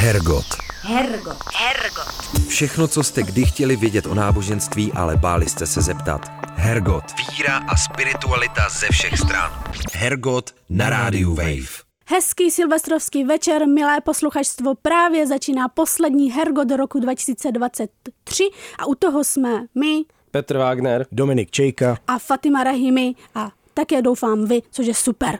Hergot. Hergot. Hergot. Všechno, co jste kdy chtěli vědět o náboženství, ale báli jste se zeptat. Hergot. Víra a spiritualita ze všech stran. Hergot na rádiu Wave. Hezký silvestrovský večer, milé posluchačstvo, právě začíná poslední Hergot do roku 2023 a u toho jsme my Petr Wagner. Dominik Čejka. a Fatima Rahimi a také doufám vy, což je super.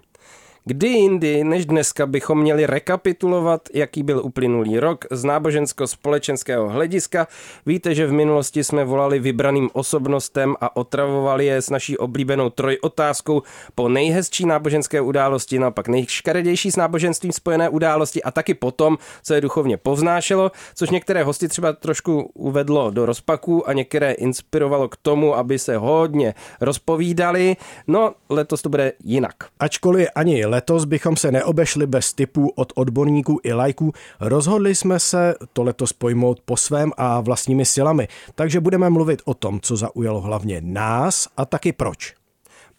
Kdy jindy než dneska bychom měli rekapitulovat, jaký byl uplynulý rok z nábožensko-společenského hlediska. Víte, že v minulosti jsme volali vybraným osobnostem a otravovali je s naší oblíbenou trojotázkou po nejhezčí náboženské události, naopak nejškaredější s náboženstvím spojené události a taky potom, co je duchovně povznášelo, což některé hosty třeba trošku uvedlo do rozpaku a některé inspirovalo k tomu, aby se hodně rozpovídali. No, letos to bude jinak. Ačkoliv ani letos bychom se neobešli bez tipů od odborníků i lajků, rozhodli jsme se to letos pojmout po svém a vlastními silami, takže budeme mluvit o tom, co zaujalo hlavně nás a taky proč.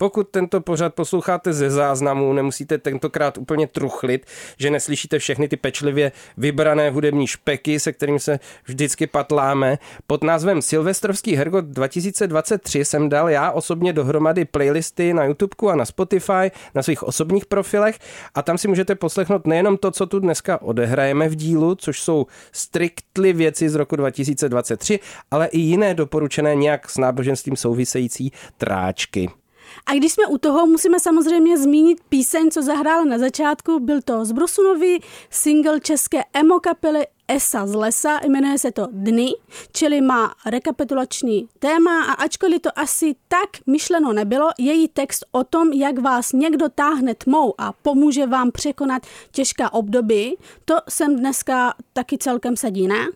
Pokud tento pořad posloucháte ze záznamu, nemusíte tentokrát úplně truchlit, že neslyšíte všechny ty pečlivě vybrané hudební špeky, se kterým se vždycky patláme. Pod názvem Silvestrovský Hergot 2023 jsem dal já osobně dohromady playlisty na YouTubeku a na Spotify, na svých osobních profilech a tam si můžete poslechnout nejenom to, co tu dneska odehrajeme v dílu, což jsou striktly věci z roku 2023, ale i jiné doporučené nějak s náboženstvím související tráčky. A když jsme u toho, musíme samozřejmě zmínit píseň, co zahrála na začátku. Byl to z Brusunový single české emo kapely Esa z lesa, jmenuje se to Dny, čili má rekapitulační téma a ačkoliv to asi tak myšleno nebylo, její text o tom, jak vás někdo táhne tmou a pomůže vám překonat těžká období, to jsem dneska taky celkem sedí, ne?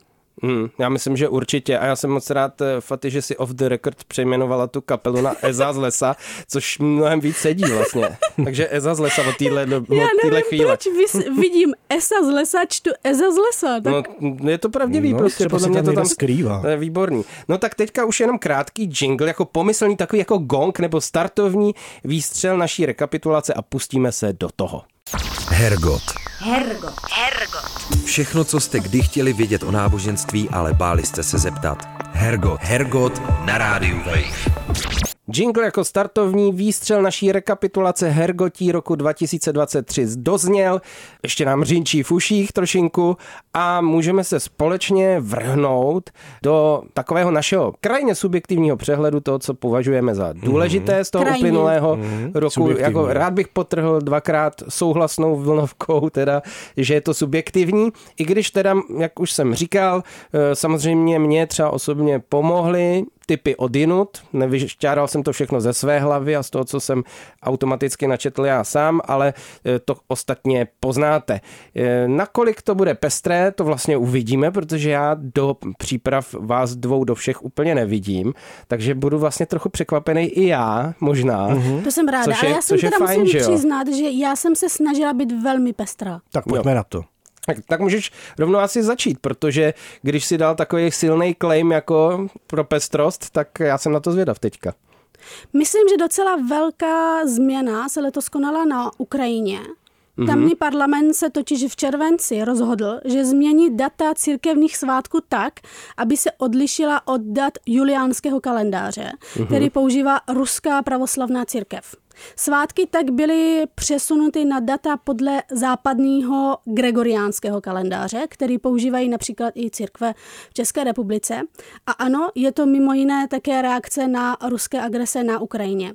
Hmm, já myslím, že určitě. A já jsem moc rád, eh, Faty, že si off the record přejmenovala tu kapelu na Eza z lesa, což mnohem víc sedí vlastně. Takže Eza z lesa od téhle, od Já nevím, chvíle. proč vys- vidím Esa z lesa, čtu Eza z lesa. Tak No, je to pravdivý, No, prostě podle mě tam to tam skrývá. To je výborný. No tak teďka už jenom krátký jingle, jako pomyslný takový jako gong nebo startovní výstřel naší rekapitulace a pustíme se do toho. Hergot. Hergot. Hergot. Všechno, co jste kdy chtěli vědět o náboženství, ale báli jste se zeptat. Hergot. Hergot na rádiu Wave. Jingle jako startovní výstřel naší rekapitulace Hergotí roku 2023 dozněl, ještě nám řinčí v uších trošinku a můžeme se společně vrhnout do takového našeho krajně subjektivního přehledu toho, co považujeme za důležité z toho Krajně. uplynulého roku. Subjektivní. Jako rád bych potrhl dvakrát souhlasnou vlnovkou, teda, že je to subjektivní, i když teda, jak už jsem říkal, eh, samozřejmě mě třeba osobně pomohly typy odinut, nevyšťáral jsem to všechno ze své hlavy a z toho, co jsem automaticky načetl já sám, ale eh, to ostatně poznáte. Eh, Nakolik to bude pestré, to vlastně uvidíme, protože já do příprav vás dvou do všech úplně nevidím, takže budu vlastně trochu překvapený i já, možná. to jsem ráda, je- ale já jsem teda fajn, musím že jo? přiznat, že já jsem se snažila být velmi pestrá. Tak pojďme na to. Tak, tak můžeš rovnou asi začít, protože když si dal takový silný claim jako pro pestrost, tak já jsem na to zvědav teďka. Myslím, že docela velká změna se letos konala na Ukrajině. Mhm. Tamní parlament se totiž v červenci rozhodl, že změní data církevních svátků tak, aby se odlišila od dat juliánského kalendáře, Mhm. který používá ruská pravoslavná církev. Svátky tak byly přesunuty na data podle západního gregoriánského kalendáře, který používají například i církve v České republice. A ano, je to mimo jiné také reakce na ruské agrese na Ukrajině.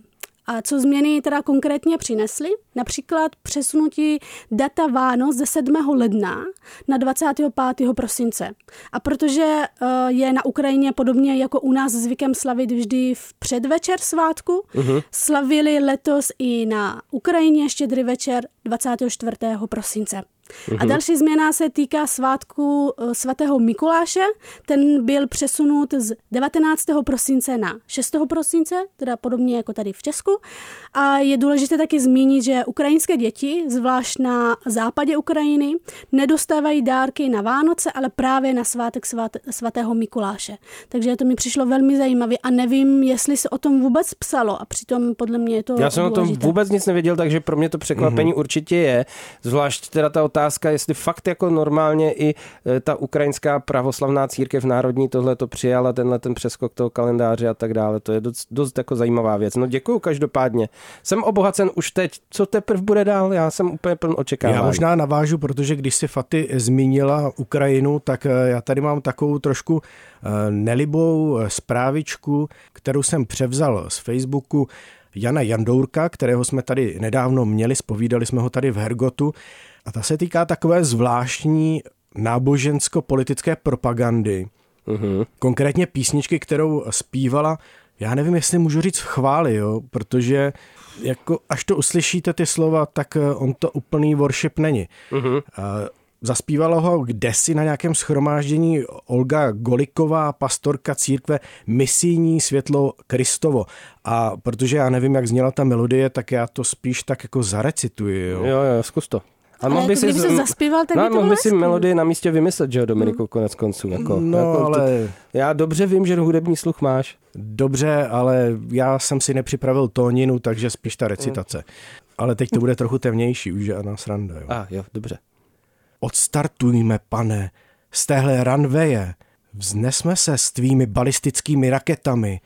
A co změny teda konkrétně přinesly? Například přesunutí data Vánoc ze 7. ledna na 25. prosince. A protože eh, je na Ukrajině podobně jako u nás zvykem slavit vždy v předvečer svátku, uh-huh. slavili letos i na Ukrajině štědrý večer 24. prosince. A další změna se týká svátku eh, svatého Mikuláše. Ten byl přesunut z 19. prosince na 6. prosince, teda podobně jako tady v Česku. A je důležité taky zmínit, že ukrajinské děti, zvlášť na západě Ukrajiny, nedostávají dárky na Vánoce, ale právě na svátek svat, svatého Mikuláše. Takže to mi přišlo velmi zajímavé a nevím, jestli se o tom vůbec psalo a přitom podle mě je to Já jsem o tom důležité. vůbec nic nevěděl, takže pro mě to překvapení určitě je. Zvlášť teda ta otázka, otázka, jestli fakt jako normálně i e, ta ukrajinská pravoslavná církev národní tohle to přijala, tenhle ten přeskok toho kalendáře a tak dále. To je dost, dost jako zajímavá věc. No děkuju každopádně. Jsem obohacen už teď. Co teprve bude dál? Já jsem úplně pln očekávání. Já možná navážu, protože když si Faty zmínila Ukrajinu, tak e, já tady mám takovou trošku e, nelibou zprávičku, kterou jsem převzal z Facebooku Jana Jandourka, kterého jsme tady nedávno měli, spovídali jsme ho tady v Hergotu. A ta se týká takové zvláštní nábožensko-politické propagandy. Uh-huh. Konkrétně písničky, kterou zpívala, já nevím, jestli můžu říct v chváli, jo, protože jako až to uslyšíte ty slova, tak eh, on to úplný worship není. Uh-huh. Zaspívala ho kdesi na nějakém schromáždění Olga Goliková, pastorka církve Misijní světlo Kristovo. A protože já nevím, jak zněla ta melodie, tak já to spíš tak jako zarecituji. Jo, jo, jo zkus to. A mohl by si, se zaspíval, tak no, mohl by si melodii na místě vymyslet, že jo, Dominiku, hmm. konec konců. Jako, no, jako ale... To, já dobře vím, že hudební sluch máš. Dobře, ale já jsem si nepřipravil tóninu, takže spíš ta recitace. Hmm. Ale teď to bude trochu temnější, už žádná sranda. Jo. A jo, dobře. Odstartujme, pane, z téhle ranveje, vznesme se s tvými balistickými raketami,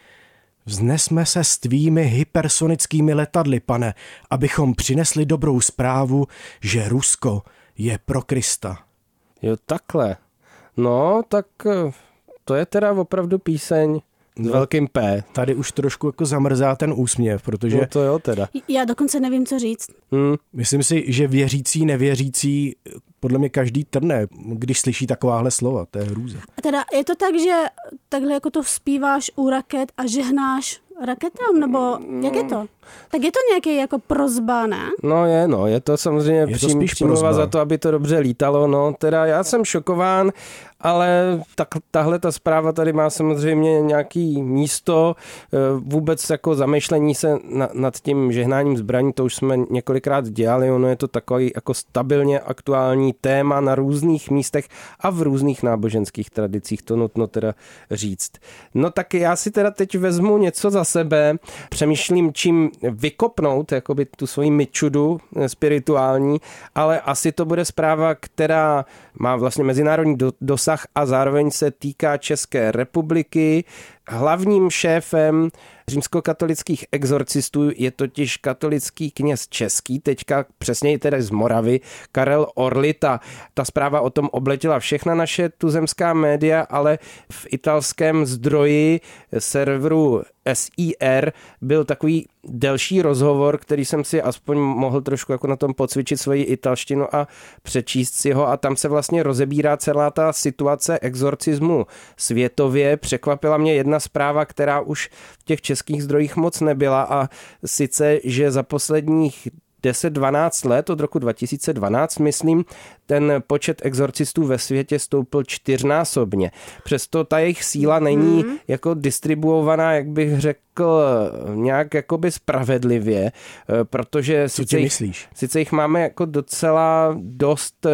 vznesme se s tvými hypersonickými letadly, pane, abychom přinesli dobrou zprávu, že Rusko je pro Krista. Jo, takhle. No, tak eh, to je teda opravdu píseň s no, velkým P. Tady už trošku jako zamrzá ten úsměv, protože... No to jo teda. Já dokonce nevím, co říct. Hmm. Myslím si, že věřící, nevěřící, podle mě každý trne, když slyší takováhle slova, to je hrůza. A teda je to tak, že takhle jako to zpíváš u raket a žehnáš raketám, nebo jak je to? Tak je to nějaký jako prozba, ne? No je, no, je to samozřejmě je to přím, přímluva za to, aby to dobře lítalo, no, teda já jsem šokován, ale tak, tahle ta zpráva tady má samozřejmě nějaký místo, e, vůbec jako zamýšlení se na, nad tím žehnáním zbraní, to už jsme několikrát dělali, ono je to takový jako stabilně aktuální téma na různých místech a v různých náboženských tradicích, to nutno teda říct. No tak já si teda teď vezmu něco za sebe, přemýšlím, čím vykopnout jakoby tu svoji myčudu eh, spirituální, ale asi to bude zpráva, která má vlastně mezinárodní dosah a zároveň se týká České republiky. Hlavním šéfem římskokatolických exorcistů je totiž katolický kněz český, teďka přesněji tedy z Moravy, Karel Orlita. Ta zpráva o tom obletěla všechna naše tuzemská média, ale v italském zdroji serveru SIR byl takový delší rozhovor, který jsem si aspoň mohl trošku jako na tom pocvičit svoji italštinu a přečíst si ho a tam se vlastně rozebírá celá ta situace exorcismu světově. Překvapila mě jedna zpráva, která už v těch českých zdrojích moc nebyla a sice, že za posledních 10-12 let, od roku 2012, myslím, ten počet exorcistů ve světě stoupl čtyřnásobně. Přesto ta jejich síla není mm. jako distribuovaná, jak bych řekl, nějak jakoby spravedlivě, eh, protože Co sice, jich, sice jich máme jako docela dost eh,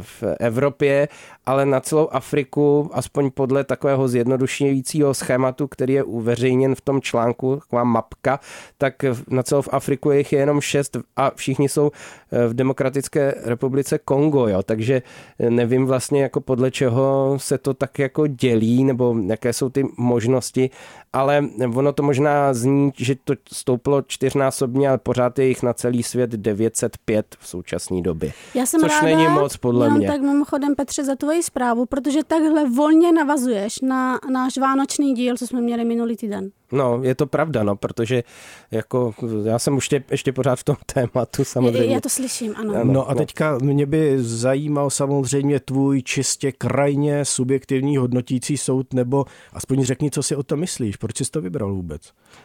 v Evropě, ale na celou Afriku, aspoň podle takového zjednodušujícího schématu, který je uveřejněn v tom článku, taková mapka, tak na celou Afriku jich je jenom šest a všichni jsou eh, v Demokratické republice Kongo, jo, takže nevím vlastně jako podle čeho se to tak jako dělí, nebo jaké jsou ty možnosti, ale ono to možná zní, že to stouplo čtyřnásobně, ale pořád je jich na celý svět 905 v současné době. Já jsem což ráda, není moc podle mě. tak mimochodem Petře za tvoji zprávu, protože takhle volně navazuješ na náš vánoční díl, co jsme měli minulý týden. No, je to pravda, no, protože jako já jsem už tě, ještě pořád v tom tématu samozřejmě. Já to slyším, ano. No, no a teďka mě by zajímal samozřejmě tvůj čistě krajně subjektivní hodnotící soud, nebo aspoň řekni, co si o tom myslíš, proč jsi to vybral vůbec?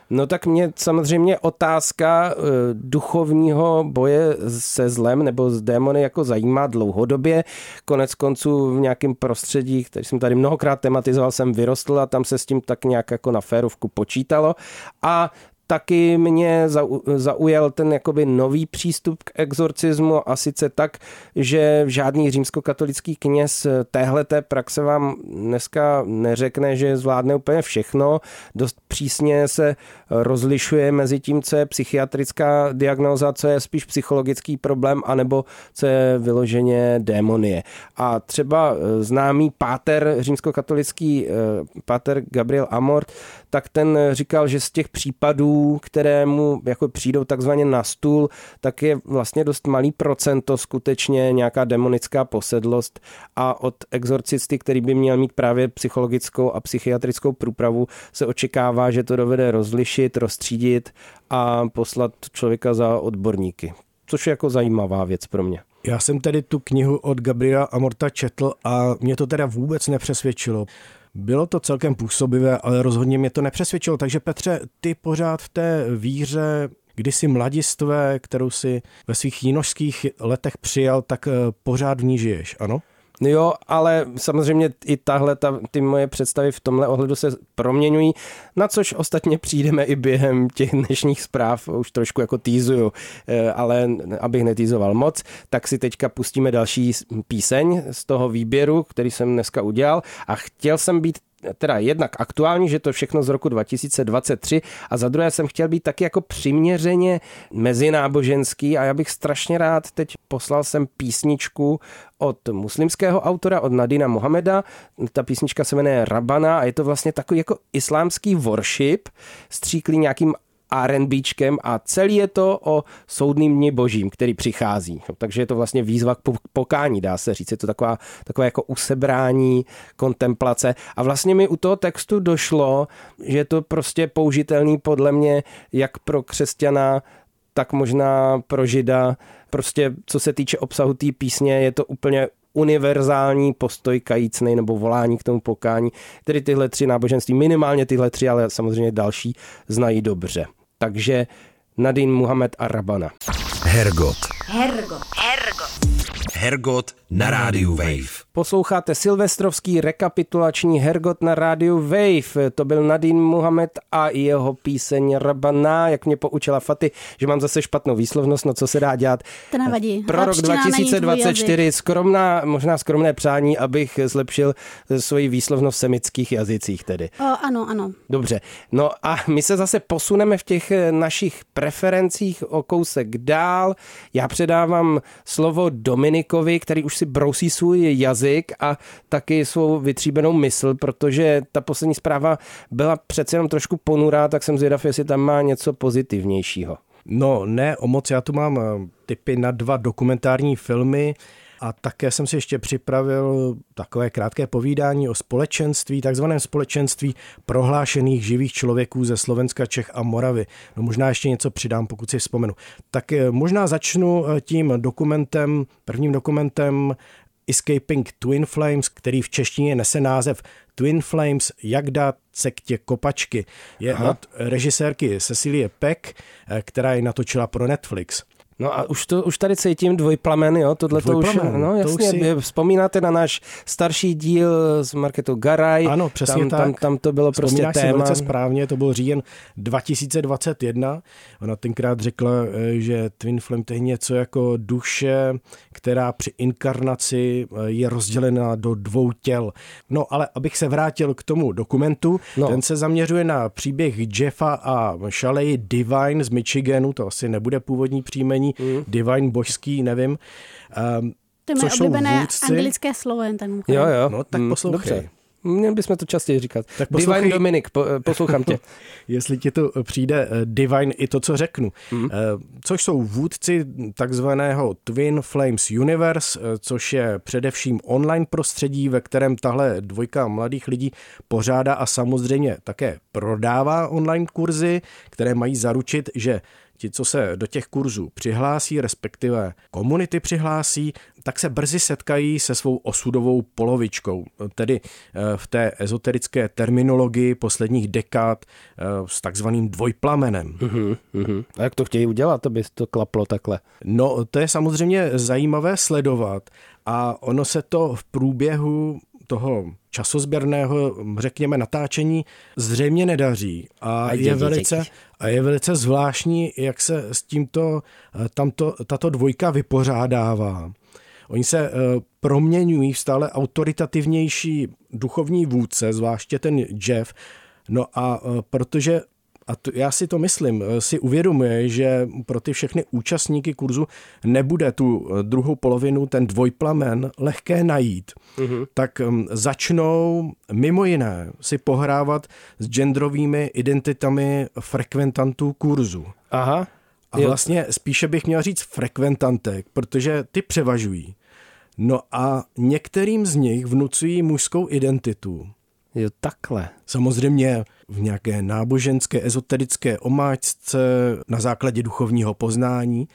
No tak mě samozřejmě otázka uh, duchovního boje se zlem nebo s démony jako zajímá dlouhodobě. Konec konců v nějakém prostředí, který jsem tady mnohokrát tematizoval, jsem vyrostl a tam se s tím tak nějak jako na férovku počítalo. A taky mě zaujal ten jakoby nový přístup k exorcismu a sice tak, že žádný římskokatolický kněz téhleté praxe vám dneska neřekne, že zvládne úplně všechno. Dost přísně se rozlišuje mezi tím, co je psychiatrická diagnóza, co je spíš psychologický problém, anebo co je vyloženě démonie. A třeba známý páter římskokatolický eh, páter Gabriel Amort, tak ten říkal, že z těch případů, které mu jako přijdou takzvaně na stůl, tak je vlastně dost malý procento skutečně nějaká demonická posedlost a od exorcisty, který by měl mít právě psychologickou a psychiatrickou průpravu, se očekává, že to dovede rozlišit, rozstřídit a poslat člověka za odborníky. Což je jako zajímavá věc pro mě. Já jsem tedy tu knihu od Gabriela Amorta četl a mě to teda vůbec nepřesvědčilo. Bylo to celkem působivé, ale rozhodně mě to nepřesvědčilo. Takže Petře, ty pořád v té víře kdysi mladistvé, kterou si ve svých jinožských letech přijal, tak eh, pořád v ní žiješ, ano? Jo, ale samozřejmě i tahle, ta, ty moje představy v tomhle ohledu se proměňují, na což ostatně přijdeme i během těch dnešních zpráv, už trošku jako týzuju, eh, ale abych netýzoval moc, tak si teďka pustíme další píseň z toho výběru, který jsem dneska udělal a chtěl jsem být teda jednak aktuální, že to všechno z roku 2023 a za druhé jsem chtěl být taky jako přiměřeně mezináboženský a já bych strašně rád teď poslal jsem písničku od muslimského autora, od Nadina Mohameda. Ta písnička se jmenuje Rabana a je to vlastně takový jako islámský worship, stříklý nějakým R&Bčkem a celý je to o soudným dni božím, který přichází. No, takže je to vlastně výzva k pokání, dá se říct. Je to taková, takové jako usebrání, kontemplace. A vlastně mi u toho textu došlo, že je to prostě použitelný podle mě jak pro křesťana, tak možná pro žida. Prostě co se týče obsahu té písně, je to úplně univerzální postoj kajícnej nebo volání k tomu pokání, tedy tyhle tři náboženství, minimálně tyhle tři, ale samozřejmě další znají dobře. Takže Nadine Muhammad a Rabana. Hergot. Hergot. Hergot. Hergot na rádiu Wave. Posloucháte silvestrovský rekapitulační Hergot na rádiu Wave. To byl Nadine Muhammed a jeho píseň Rabana, jak mě poučila Faty, že mám zase špatnou výslovnost, no co se dá dělat. To nevadí. Pro rok 2024 skromná, možná skromné přání, abych zlepšil svoji výslovnost v semických jazycích tedy. O, ano, ano. Dobře. No a my se zase posuneme v těch našich preferencích o kousek dál. Já předávám slovo Dominikovi, který už si brousí svůj jazyk a taky svou vytříbenou mysl, protože ta poslední zpráva byla přece jenom trošku ponurá, tak jsem zvědav, jestli tam má něco pozitivnějšího. No ne, o moc, já tu mám eh, typy na dva dokumentární filmy. A také jsem si ještě připravil takové krátké povídání o společenství, takzvaném společenství prohlášených živých člověků ze Slovenska, Čech a Moravy. No možná ještě něco přidám, pokud si vzpomenu. Tak eh, možná začnu eh, tím dokumentem, prvním dokumentem Escaping Twin Flames, který v češtině nese název Twin Flames, jak dát sektě kopačky. Je Aha. od režisérky Cecilie Peck, eh, která ji natočila pro Netflix. No a už, to, už tady cítím dvojplamen, jo? Tohle to už, no jasně, to už si... vzpomínáte na náš starší díl z marketu Garaj. Ano, přesně tam, tak. Tam, tam to bylo prostě Vzpomínáš téma. si velice správně, to byl říjen 2021. Ona tenkrát řekla, eh, že Twin Flame to je něco jako duše, která při inkarnaci eh, je rozdělena do dvou těl. No ale abych se vrátil k tomu dokumentu, no. ten se zaměřuje na příběh Jeffa a Shaley Divine z Michiganu, to asi nebude původní příjmení, mm. divine, božský, nevím. Um, to je moje oblíbené anglické slovo jen ten. Jo, jo. No tak mm, poslouchej. Dobře. Měli bychom to častěji říkat. Tak poslouchej, Divine Dominik, po, eh, poslouchám tě. Jestli ti to přijde eh, Divine i to, co řeknu. Mm. Což jsou vůdci takzvaného Twin Flames Universe, což je především online prostředí, ve kterém tahle dvojka mladých lidí pořádá a samozřejmě také prodává online kurzy, které mají zaručit, že ti, co se do těch kurzů přihlásí, respektive komunity přihlásí, tak se brzy setkají se svou osudovou polovičkou, tedy eh, v té ezoterické terminologii posledních dekád eh, s takzvaným dvojplamenem. Uh-huh, uh-huh. A jak to chtějí udělat, aby to klaplo takhle? No, to je samozřejmě zajímavé sledovat a ono se to v průběhu toho časozběrného, řekněme, natáčení zřejmě nedaří. A, A je, velice. A je velice zvláštní, jak se s tímto eh, tamto, tato dvojka vypořádává. Oni se eh, proměňují v stále autoritativnější duchovní vůdce, zvláště ten Jeff. No a eh, protože a to, já si to myslím, eh, si uvědomuje, že pro ty všechny účastníky kurzu nebude tu eh, druhou polovinu, ten dvojplamen, lehké najít. Mm-hmm. Tak um, začnou mimo jiné si pohrávat s genderovými identitami frekventantů kurzu. Aha. A vlastně spíše bych měl říct frekventantek, protože ty převažují. No a některým z nich vnucují mužskou identitu. Jo, takhle. Samozřejmě v nějaké náboženské, ezoterické omáčce na základě duchovního poznání.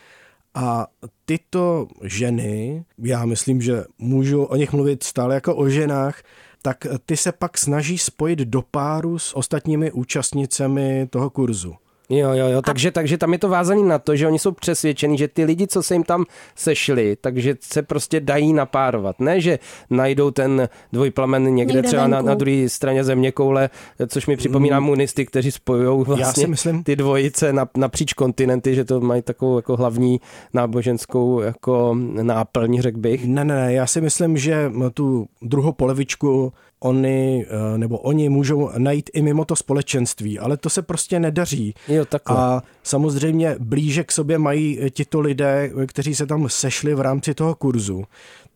A tyto ženy, já myslím, že můžu o nich mluvit stále jako o ženách, tak ty se pak snaží spojit do páru s ostatními účastnicemi toho kurzu. Jo, jo, jo, takže, takže tam je to vázaný na to, že oni jsou přesvědčeni, že ty lidi, co se jim tam sešli, takže se prostě dají napárovat. Ne, že najdou ten dvojplamen někde, Někde třeba na, venku. na druhé straně země koule, což mi připomíná munisty, kteří spojují vlastně myslím- ty dvojice na, napříč kontinenty, že to mají takovou jako hlavní náboženskou jako náplň, řekl bych. Ne, ne, ne, já si myslím, že tu druhou polevičku oni, eh, nebo oni můžou najít i mimo to společenství, ale to se prostě nedaří. Jo, takhle. A samozřejmě blíže k sobě mají tito lidé, kteří se tam sešli v rámci toho kurzu.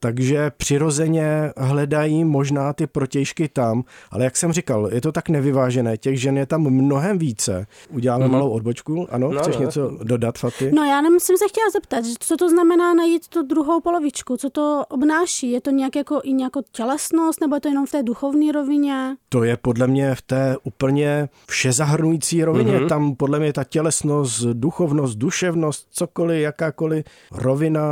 Takže přirozeně hledají možná ty protějšky tam, ale jak jsem říkal, je to tak nevyvážené, těch žen je tam mnohem více. Uděláme mm-hmm. malou odbočku, ano, No, chceš no. něco dodat, Faty? No já nemusím se chtěla zeptat, co to znamená najít tu druhou polovičku, co to obnáší, je to nějak jako i nějakou tělesnost, nebo je to jenom v té duchovní rovině? To je podle mě v té úplně všezahrnující rovině. Mhm. Mm-hmm. Tam podle mě ta tělesnost, duchovnost, duševnost, cokoliv, jakákoliv rovina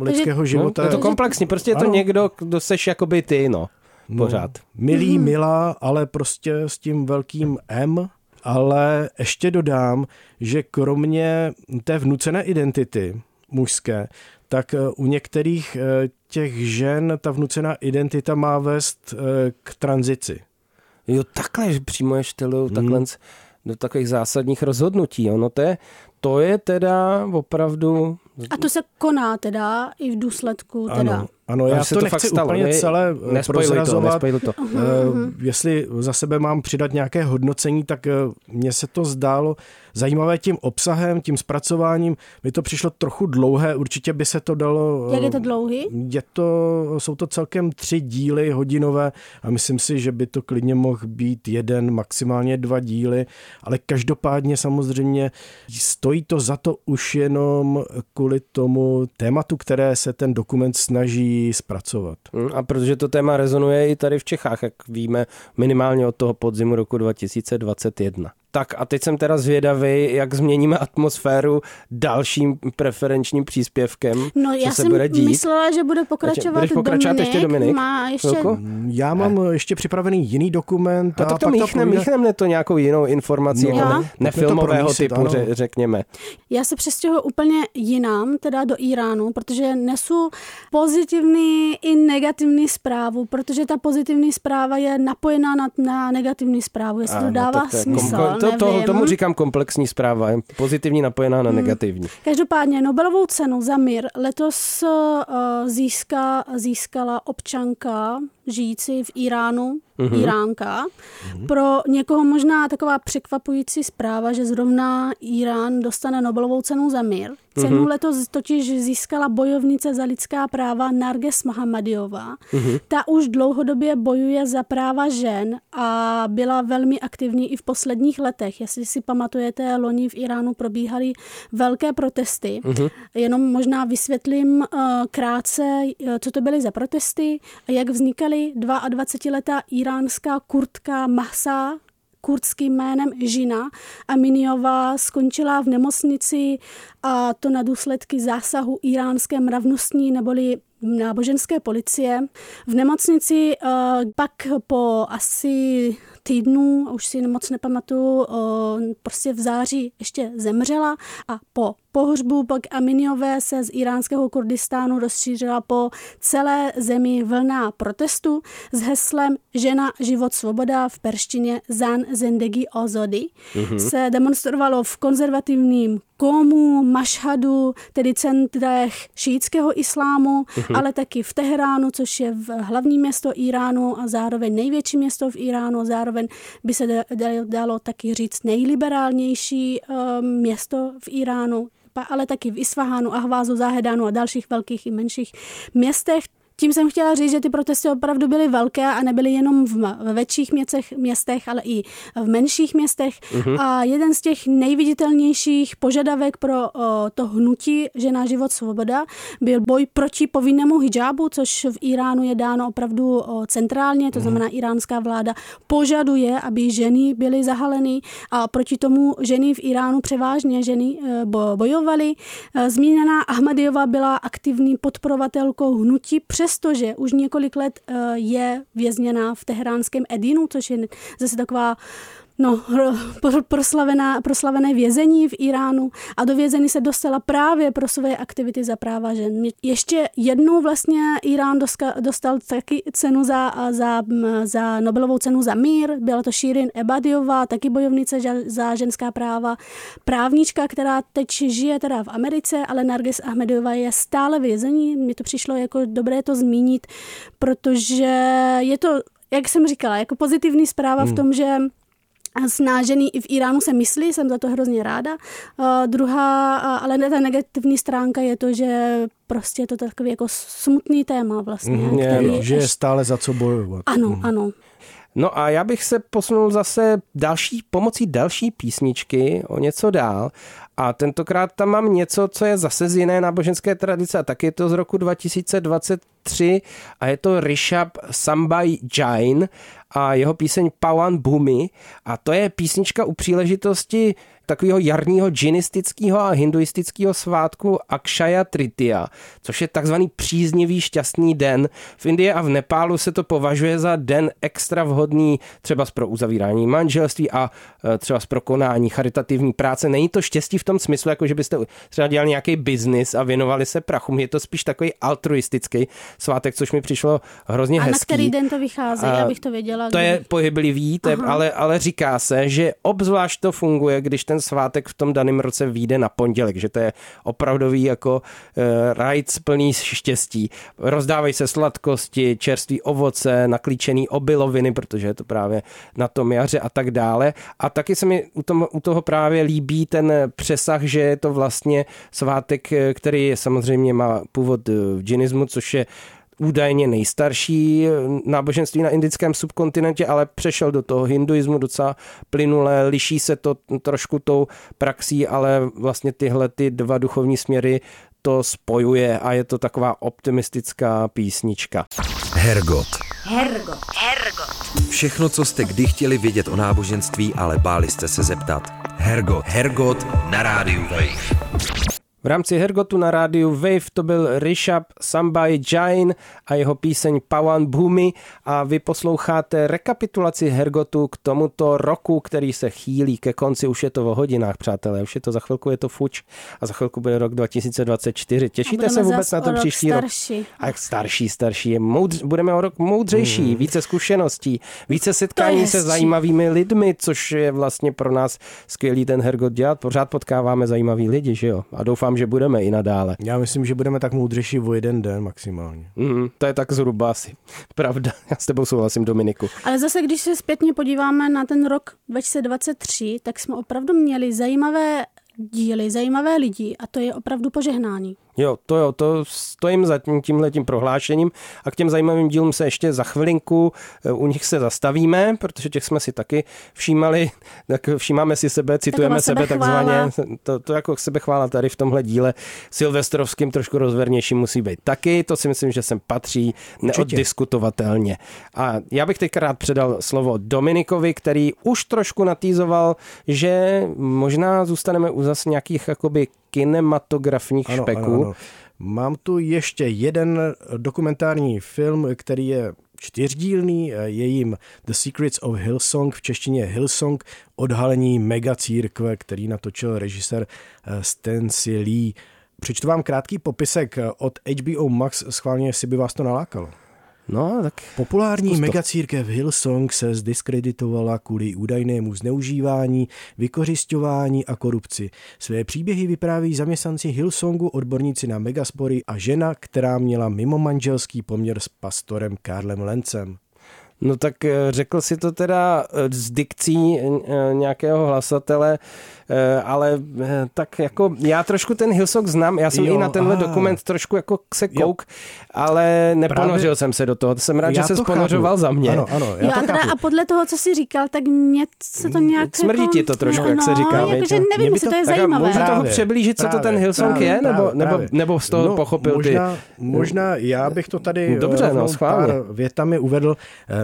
eh, lidského No, života. je to komplexní, prostě je to Ano. někdo, kdo seš jakoby ty, no. Pořád. Milý, milá, ale prostě s tím velkým M. Ale ještě dodám, že kromě té vnucené identity mužské, tak eh, u některých eh, těch žen ta vnucená identita má vést eh, k tranzici. Jo, takhle, že přímo je štylujou takhle do takových zásadních rozhodnutí. Jo. No to je, to je teda opravdu... A to se koná teda i v důsledku teda. Ano, ano já se to, to nechci fakt stalo, úplně ne- celé eh, to, prozrazovat. nespojluj to. Eh, Jestli za sebe mám přidat nějaké hodnocení, tak eh, mně se to zdálo zajímavé tím obsahem, tím zpracováním. Mi to přišlo trochu dlouhé, určitě by se to dalo... Jak je to dlouhý? Je to, jsou to celkem tři díly hodinové a myslím si, že by to klidně mohl být jeden, maximálně dva díly, ale každopádně samozřejmě stojí to za to už jenom kvůli tomu tématu, které se ten dokument snaží zpracovat. Hm, A protože to téma rezonuje i tady v Čechách, jak víme, minimálně od toho podzimu roku 2021. Tak a teď jsem teda zvědavý, jak změníme atmosféru dalším preferenčním příspěvkem, No co já se jsem bude dít. myslela, že bude pokračovat Budeš pokračovat Dominik. ještě Dominik? Má ještě... Chvilku? Já mám ještě připravený jiný dokument. A tak to pak míchnem, půjde- míchnem to nějakou jinou informací, No, jako nefilmového promísit, typu, ano. ře, řekněme. Já se přestěhuji úplně jinam, teda do Iránu, protože nesu pozitivní i negativní zprávu, protože ta pozitivní zpráva je napojená na, na negativní zprávu, jestli to Ano, dává tak to je smysl, kom- to, to, nevím. tomu říkám komplexní zpráva, je pozitivní napojená Hmm. na negativní. Každopádně Nobelovou cenu za mír letos uh, získá, získala občanka žijící v Iránu, Mhm. mm-hmm. Iránka. Mm-hmm. Pro někoho možná taková překvapující zpráva, že zrovna Irán dostane Nobelovou cenu za mír. Cenu Mhm. mm-hmm. letos totiž získala bojovnice za lidská práva Narges Mohammadiová. Mhm. Mm-hmm. Ta už dlouhodobě bojuje za práva žen a byla velmi aktivní i v posledních letech. Jestli si pamatujete, loni v Iránu probíhaly velké protesty. Mm-hmm. Jenom možná vysvětlím uh, krátce, uh, co to byly za protesty a jak vznikaly 22-letá iránská kurtka Mahsa kurdským jménem Žina Aminiová skončila v nemocnici a to na důsledky zásahu iránské mravnostní neboli náboženské policie. V nemocnici uh, pak po asi týdnu, už si moc nepamatuju, uh, prostě v září ještě zemřela a po pohřbu pak Aminiové se z iránského Kurdistánu rozšířila po celé zemi vlna protestu s heslem Žena, život, svoboda v perštině Zan Zendegi Ozody mm-hmm. se demonstrovalo v konzervativním Komu, Mašhadu, tedy centrech šítského islámu, mm-hmm. ale taky v Teheránu, což je v hlavní město Iránu a zároveň největší město v Iránu, zároveň by se dalo taky říct nejliberálnější uh, město v Iránu, ale taky v Isfahánu, Ahvázu, Záhedánu a dalších velkých i menších městech. Tím jsem chtěla říct, že ty protesty opravdu byly velké a nebyly jenom v, větších městech, městech, ale i v menších městech. Uh-huh. A jeden z těch nejviditelnějších požadavek pro o, to hnutí Žena, život, svoboda byl boj proti povinnému hijabu, což v Iránu je dáno opravdu o, centrálně, to uh-huh. znamená iránská vláda požaduje, aby ženy byly zahaleny a proti tomu ženy v Iránu převážně ženy e, bojovaly. E, zmíněná Ahmadiyova byla aktivní podporovatelkou hnutí přes přestože už několik let eh, je vězněná v teheránském Edinu, což je zase taková no, proslavená, proslavené vězení v Iránu a do vězení se dostala právě pro své aktivity za práva žen. Ještě jednou vlastně Irán dostal, taky cenu za, za, za Nobelovou cenu za mír. Byla to Shirin Ebadiová, taky bojovnice za ženská práva. Právnička, která teď žije teda v Americe, ale Nargis Ahmedová je stále vězení. Mně to přišlo jako dobré to zmínit, protože je to jak jsem říkala, jako pozitivní zpráva hmm. v tom, že snážený i v Iránu se myslí, jsem za to hrozně ráda. Uh, druhá, uh, ale ne ta negativní stránka je to, že prostě je to takový jako smutný téma vlastně. Mm, je, že je stále za co bojovat. Ano, mm. ano. No a já bych se posunul zase další, pomocí další písničky o něco dál a tentokrát tam mám něco, co je zase z jiné náboženské tradice a tak je to z roku 2023 a je to Rishab Sambai Jain a jeho píseň Pawan Bhumi a to je písnička u příležitosti takového jarního džinistického a hinduistického svátku Akshaya Tritiya, což je takzvaný příznivý šťastný den. V Indii a v Nepálu se to považuje za den extra vhodný třeba pro uzavírání manželství a e, třeba pro konání charitativní práce. Není to štěstí v tom smyslu, jako že byste třeba dělali nějaký biznis a věnovali se prachům. Je to spíš takový altruistický svátek, což mi přišlo hrozně a hezký. A na který den to vychází, a abych to věděla? To je pohyblivý, to je, ale, ale říká se, že obzvlášť to funguje, když ten svátek v tom daném roce vyjde na pondělek, že to je opravdový jako uh, rajc plný štěstí. Rozdávají se sladkosti, čerství ovoce, naklíčený obiloviny, protože je to právě na tom jaře a tak dále. A taky se mi u, tom, u toho právě líbí ten přesah, že je to vlastně svátek, eh, který samozřejmě má původ v džinismu, což je údajně nejstarší náboženství na indickém subkontinentě, ale přešel do toho hinduismu docela plynule, liší se to trošku tou praxí, ale vlastně tyhle ty dva duchovní směry to spojuje a je to taková optimistická písnička. Hergot. Hergot. Hergot. Všechno, co jste kdy chtěli vědět o náboženství, ale báli jste se zeptat. Hergot. Hergot na rádiu Wave. V rámci Hergotu na rádiu Wave to byl Rishab Sambai Jain a jeho píseň Pawan Bhumi a vy posloucháte rekapitulaci Hergotu k tomuto roku, který se chýlí ke konci. Už je to o hodinách, přátelé, už je to za chvilku, je to fuč a za chvilku bude rok 2024. Těšíte se vůbec na to příští starší. rok? A jak starší, starší je. Moudř, budeme o rok moudřejší, mm. více zkušeností, více setkání se zajímavými lidmi, což je vlastně pro nás skvělý ten Hergot dělat. Pořád potkáváme zajímavý lidi, že jo? A doufám, že budeme i nadále. Já myslím, že budeme tak moudřejší o jeden den maximálně. Mm, to je tak zhruba asi. Pravda. Já s tebou souhlasím, Dominiku. Ale zase, když se zpětně podíváme na ten rok 2023, tak jsme opravdu měli zajímavé díly, zajímavé lidi a to je opravdu požehnání. Jo, to jo, to stojím za tím, tímhletím prohlášením a k těm zajímavým dílům se ještě za chvilinku eh, u nich se zastavíme, protože těch jsme si taky všímali, tak všímáme si sebe, citujeme sebe takzvaně, to, to jako sebechvála tady v tomhle díle. Silvestrovským trošku rozvernější musí být taky, to si myslím, že sem patří neoddiskutovatelně. A já bych teď rád předal slovo Dominikovi, který už trošku natýzoval, že možná zůstaneme u zase nějakých jakoby kinematografních ano, špeků. Ano, ano. Mám tu ještě jeden dokumentární film, který je čtyřdílný, je jim The Secrets of Hillsong, v češtině Hillsong, odhalení megacírkve, který natočil režisér Stancy Lee. Přečtu vám krátký popisek od HBO Max, schválně, jestli by vás to nalákalo. No, tak Populární megacírkev Hillsong se zdiskreditovala kvůli údajnému zneužívání, vykořišťování a korupci. Své příběhy vypráví zaměstnanci Hillsongu, odborníci na megaspory a žena, která měla mimo manželský poměr s pastorem Karlem Lencem. No tak eh, řekl si to teda eh, s dikcí eh, nějakého hlasatele, ale tak jako já trošku ten Hillsong znám, já jsem jo, i na tenhle aha. dokument trošku jako se kouk, jo. ale neponořil Právě... jsem se do toho, jsem rád, já že se sponořoval za mě. Ano, ano, já jo, to a podle toho, co jsi říkal, tak mě se to nějak... Smrdí jako... ti to trošku, no, jak se říká. No, jakože nevím, jestli to, to je zajímavé. Můžu toho přiblížit, co to ten Hillsong je, nebo, nebo, nebo z toho no, pochopil možná, ty? Možná já bych to tady Dobře, no, pár větami uvedl.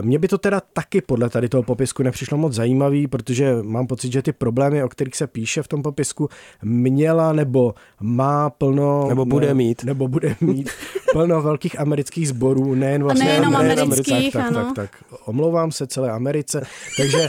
Mně by to teda taky podle tady toho popisku nepřišlo moc zajímavý, protože mám pocit, že ty problémy, o kterých se píše v tom popisku, měla nebo má plno... Nebo bude ne, mít. Nebo bude mít plno velkých amerických sborů, nejen vlastně... A nejenom amerických, tak, ano. Tak, tak, tak, omlouvám se celé Americe, takže,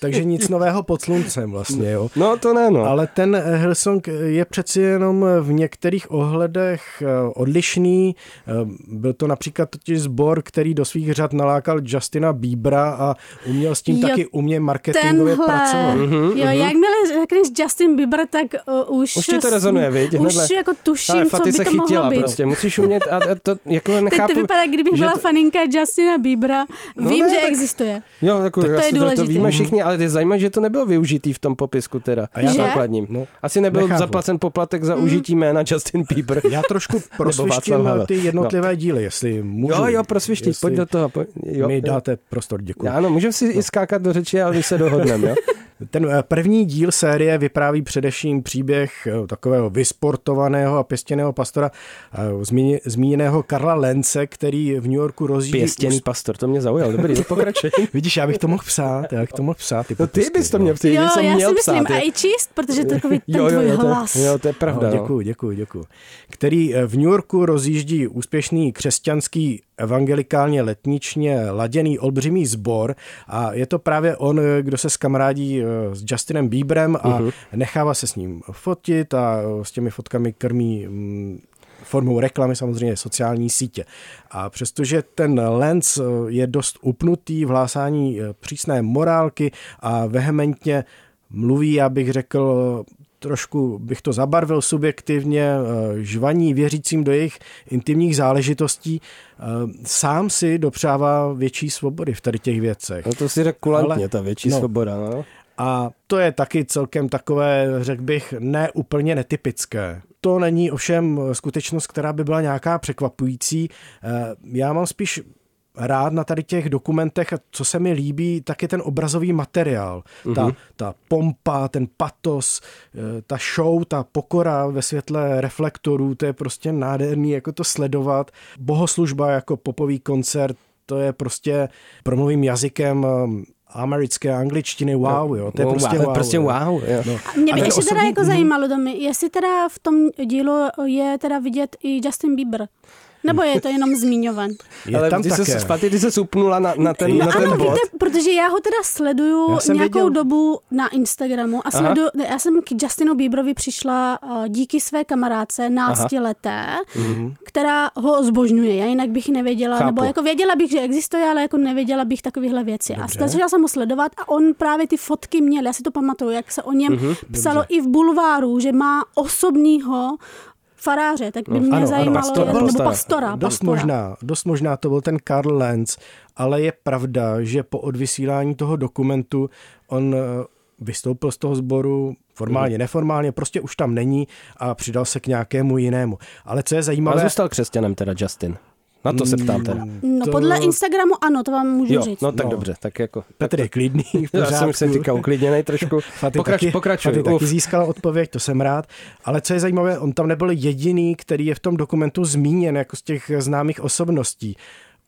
takže nic nového pod sluncem vlastně, jo. No to ne, no. Ale ten Hillsong je přeci jenom v některých ohledech eh, odlišný. Eh, byl to například totiž sbor, který do svých řad nalákal Justina Biebera a uměl s tím jo, taky umě marketingově tenhle. pracovat. Mm-hmm, jo, mm-hmm. jakmile řekneš Justin Bieber, tak uh, už... Už ti to rezonuje, viď? Už Hnedle. jako tuším, Ale co by se to chytila mohlo být. prostě, musíš umět a to jako nechápu. Teď to vypadá, kdybych byla to... faninka Justina Biebera. No Vím, ne, že tak... existuje. Jo, jako, tak to je důležité. To víme všichni, ale je zajímavé, že to nebylo využitý v tom popisku teda. A já základním. No. Asi nebyl Nechápu. zaplacen poplatek za užití jména Justin Bieber. Já trošku prosvištím ty jednotlivé no. díly, jestli můžu. Jo, jo, prosvištit, pojď do toho. Pojď, jo, mi dáte prostor, děkuji. Ano, můžeme si i skákat do řeči, ale my se dohodneme, jo? Ten eh, první díl série vypráví především příběh eh, takového vysportovaného a pěstěného pastora eh, zmíněného Karla Lence, který v New Yorku rozjíždí... Pěstěný pastor, to mě zaujalo, dobrý, pokračuj. Vidíš, já bych to mohl psát, já bych to mohl psát. Ty, no ty bys to měl psát, Jo, jsem já měl si myslím, psát, a i číst, protože to je takový ten jo, jo, tvůj jo, hlas. To, jo, to je pravda. No, děkuji, děkuji, děkuji. Který v New Yorku rozjíždí úspěšný křesťanský evangelikálně letničně laděný olbřimý sbor a je to právě on, kdo se skamarádí s Justinem Bieberem a uh-huh. nechává se s ním fotit a s těmi fotkami krmí formou reklamy samozřejmě sociální sítě. A přestože ten Lenz je dost upnutý v hlásání přísné morálky a vehementně mluví, já bych řekl, trošku bych to zabarvil subjektivně, žvaní věřícím do jejich intimních záležitostí, sám si dopřává větší svobody v tady těch věcech. No to si řekl kulantně, Ale, ta větší no, svoboda. No. A to je taky celkem takové, řekl bych, neúplně netypické. To není ovšem skutečnost, která by byla nějaká překvapující. Já mám spíš rád na tady těch dokumentech, co se mi líbí, tak je ten obrazový materiál. Mm-hmm. Ta, ta pompa, ten patos, ta show, ta pokora ve světle reflektorů, to je prostě nádherný, jako to sledovat. Bohoslužba jako popový koncert, to je prostě promluvým jazykem americké angličtiny wow, jo, to je wow, prostě wow. Prostě wow jo. No. A mě by ještě osobní... teda jako zajímalo, Domy, jestli teda v tom dílu je teda vidět i Justin Bieber. Nebo je to jenom zmiňovan? Je Ale tam ty také. se, Spaty, ty se supnula na, na ten, no na ten ano, bod. víte, protože já ho teda sleduju nějakou věděl. dobu na Instagramu a sleduju, ne, já jsem k Justinu Bieberovi přišla uh, díky své kamarádce náctileté, Mhm. která ho zbožňuje. Já jinak bych nevěděla, Chápu. nebo jako věděla bych, že existuje, ale jako nevěděla bych takovéhle věci. Dobře. A začala jsem ho sledovat a on právě ty fotky měl, já si to pamatuju, jak se o něm Mhm, psalo i v bulváru, že má osobního faráře, tak by mě ano, zajímalo, pastora. nebo Pastora. pastora. Dost pastora. možná, dost možná to byl ten Karl Lenz, ale je pravda, že po odvysílání toho dokumentu on eh, vystoupil z toho sboru formálně, Mhm. neformálně, prostě už tam není a přidal se k nějakému jinému. Ale co je Ale zajímavé... zůstal křesťanem teda Justin. Na to se ptám teda. No To- podle Instagramu ano, to vám můžu Jo, říct. no tak No. dobře, tak jako... Petr je klidný, v Já jsem si říkal uklidněnej trošku. Faty Pokrač, taky, pokračuj. Faty taky získala odpověď, to jsem rád. Ale co je zajímavé, on tam nebyl jediný, který je v tom dokumentu zmíněn jako z těch známých osobností.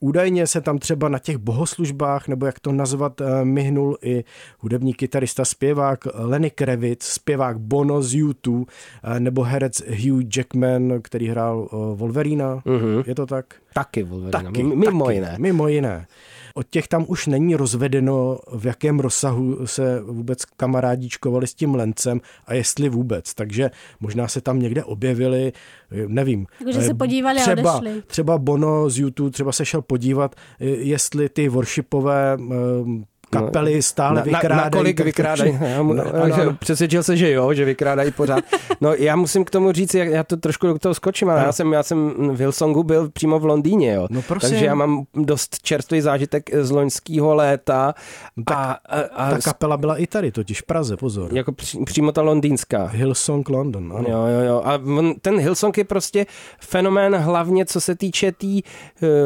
Údajně se tam třeba na těch bohoslužbách, nebo jak to nazvat, eh, myhnul i hudební kytarista, zpěvák Lenny Kravitz, zpěvák Bono z U2, eh, nebo herec Hugh Jackman, který hrál eh, Wolverina. Mhm. Je to tak? Taky Wolverine, Taky, mimo taky, jiné. Mimo jiné. Od těch tam už není rozvedeno, v jakém rozsahu se vůbec kamarádíčkovali s tím lencem a jestli vůbec. Takže možná se tam někde objevili, nevím. Takže se podívali třeba, a odešli. Třeba Bono z YouTube třeba se šel podívat, jestli ty worshipové kapely stále na, vykrádají. Na, na kolik vykrádají? No, no, ano, ano. Přesvědčil se, že jo, že vykrádají pořád. No já musím k tomu říct, já to trošku do toho skočím, ale já jsem, já jsem v Hillsongu byl přímo v Londýně, jo. No prosím. Takže já mám dost čerstvý zážitek z loňského léta. tak a, a, a Ta kapela byla i tady, totiž v Praze, pozor. jako při, přímo ta londýnská. Hillsong London, ano. Jo, jo, jo. A on, ten Hillsong je prostě fenomén hlavně, co se týče té tý,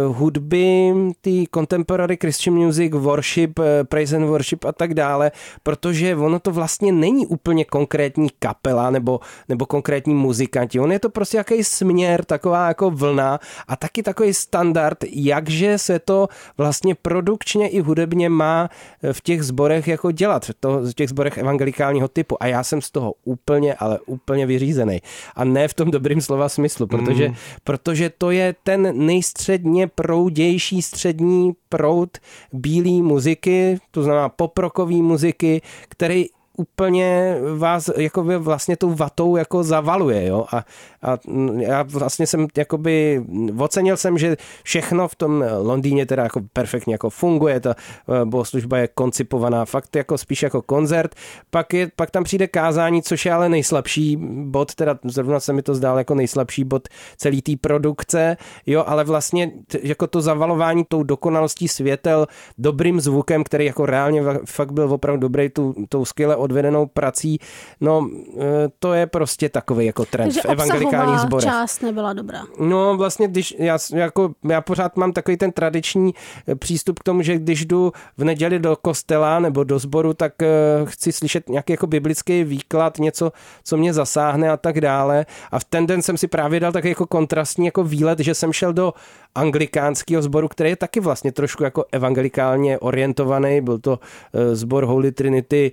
uh, hudby, té contemporary Christian music, worship, uh, praise and worship a tak dále, protože ono to vlastně není úplně konkrétní kapela nebo, nebo konkrétní muzikanti. On je to prostě jaký směr, taková jako vlna a taky takový standard, jakže se to vlastně produkčně i hudebně má v těch zborech jako dělat, to, v těch zborech evangelikálního typu. A já jsem z toho úplně, ale úplně vyřízený. A ne v tom dobrým slova smyslu, protože, mm. protože to je ten nejstředně proudější střední proud bílé muziky, to znamená poprokový muziky, který úplně vás jako vlastně tou vatou jako zavaluje, jo, a, a já vlastně jsem jakoby ocenil jsem, že všechno v tom Londýně teda jako perfektně jako funguje, ta eh, bohoslužba je koncipovaná fakt jako spíš jako koncert, pak, je, pak tam přijde kázání, což je ale nejslabší bod, teda zrovna se mi to zdálo jako nejslabší bod celý té produkce, jo, ale vlastně t- jako to zavalování tou dokonalostí světel, dobrým zvukem, který jako reálně fakt byl opravdu dobrý, tu, tou skvěle odvedenou prací, no eh, to je prostě takový jako trend Takže v evangelikálních sborech. část nebyla dobrá. No vlastně, když já, jako, já pořád mám takový ten tradiční eh, přístup k tomu, že když jdu v neděli do kostela nebo do sboru, tak uh, chci slyšet nějaký jako biblický výklad, něco, co mě zasáhne a tak dále. A v ten den jsem si právě dal takový jako kontrastní jako výlet, že jsem šel do anglikánského sboru, který je taky vlastně trošku jako evangelikálně orientovaný. Byl to sbor Holy Trinity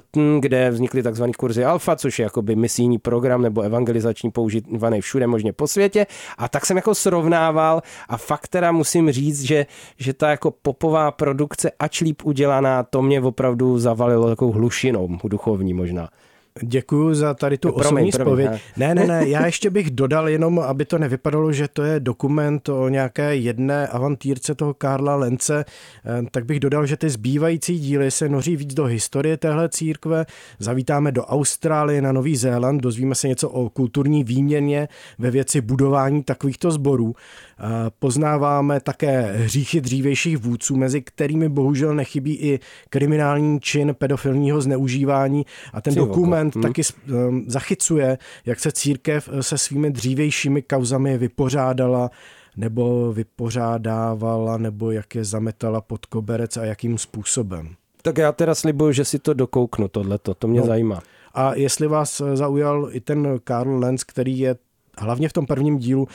Brompton, kde vznikly takzvané kurzy Alfa, což je jakoby misijní program nebo evangelizační používaný všude možně po světě. A tak jsem jako srovnával a fakt teda musím říct, že, že ta jako popová produkce, ač líp udělaná, to mě opravdu zavalilo takovou hlušinou duchovní možná. Děkuji za tady tu promiň, osobní promiň, spověď. ne. Ne, ne, ne, já ještě bych dodal jenom, aby to nevypadalo, že to je dokument o nějaké jedné avantýrce toho Karla Lence, eh, tak bych dodal, že ty zbývající díly se noří víc do historie téhle církve. Zavítáme do Austrálie, na Nový Zéland, dozvíme se něco o kulturní výměně ve věci budování takovýchto sborů. Poznáváme také hříchy dřívějších vůdců, mezi kterými bohužel nechybí i kriminální čin pedofilního zneužívání a ten Ty dokument Hmm. taky um, zachycuje, jak se církev eh, se svými dřívějšími kauzami vypořádala nebo vypořádávala, nebo jak je zametala pod koberec a jakým způsobem. Tak já teda slibuju, že si to dokouknu, tohleto, to mě No. zajímá. A jestli vás eh, zaujal i ten Karl Lenz, který je hlavně v tom prvním dílu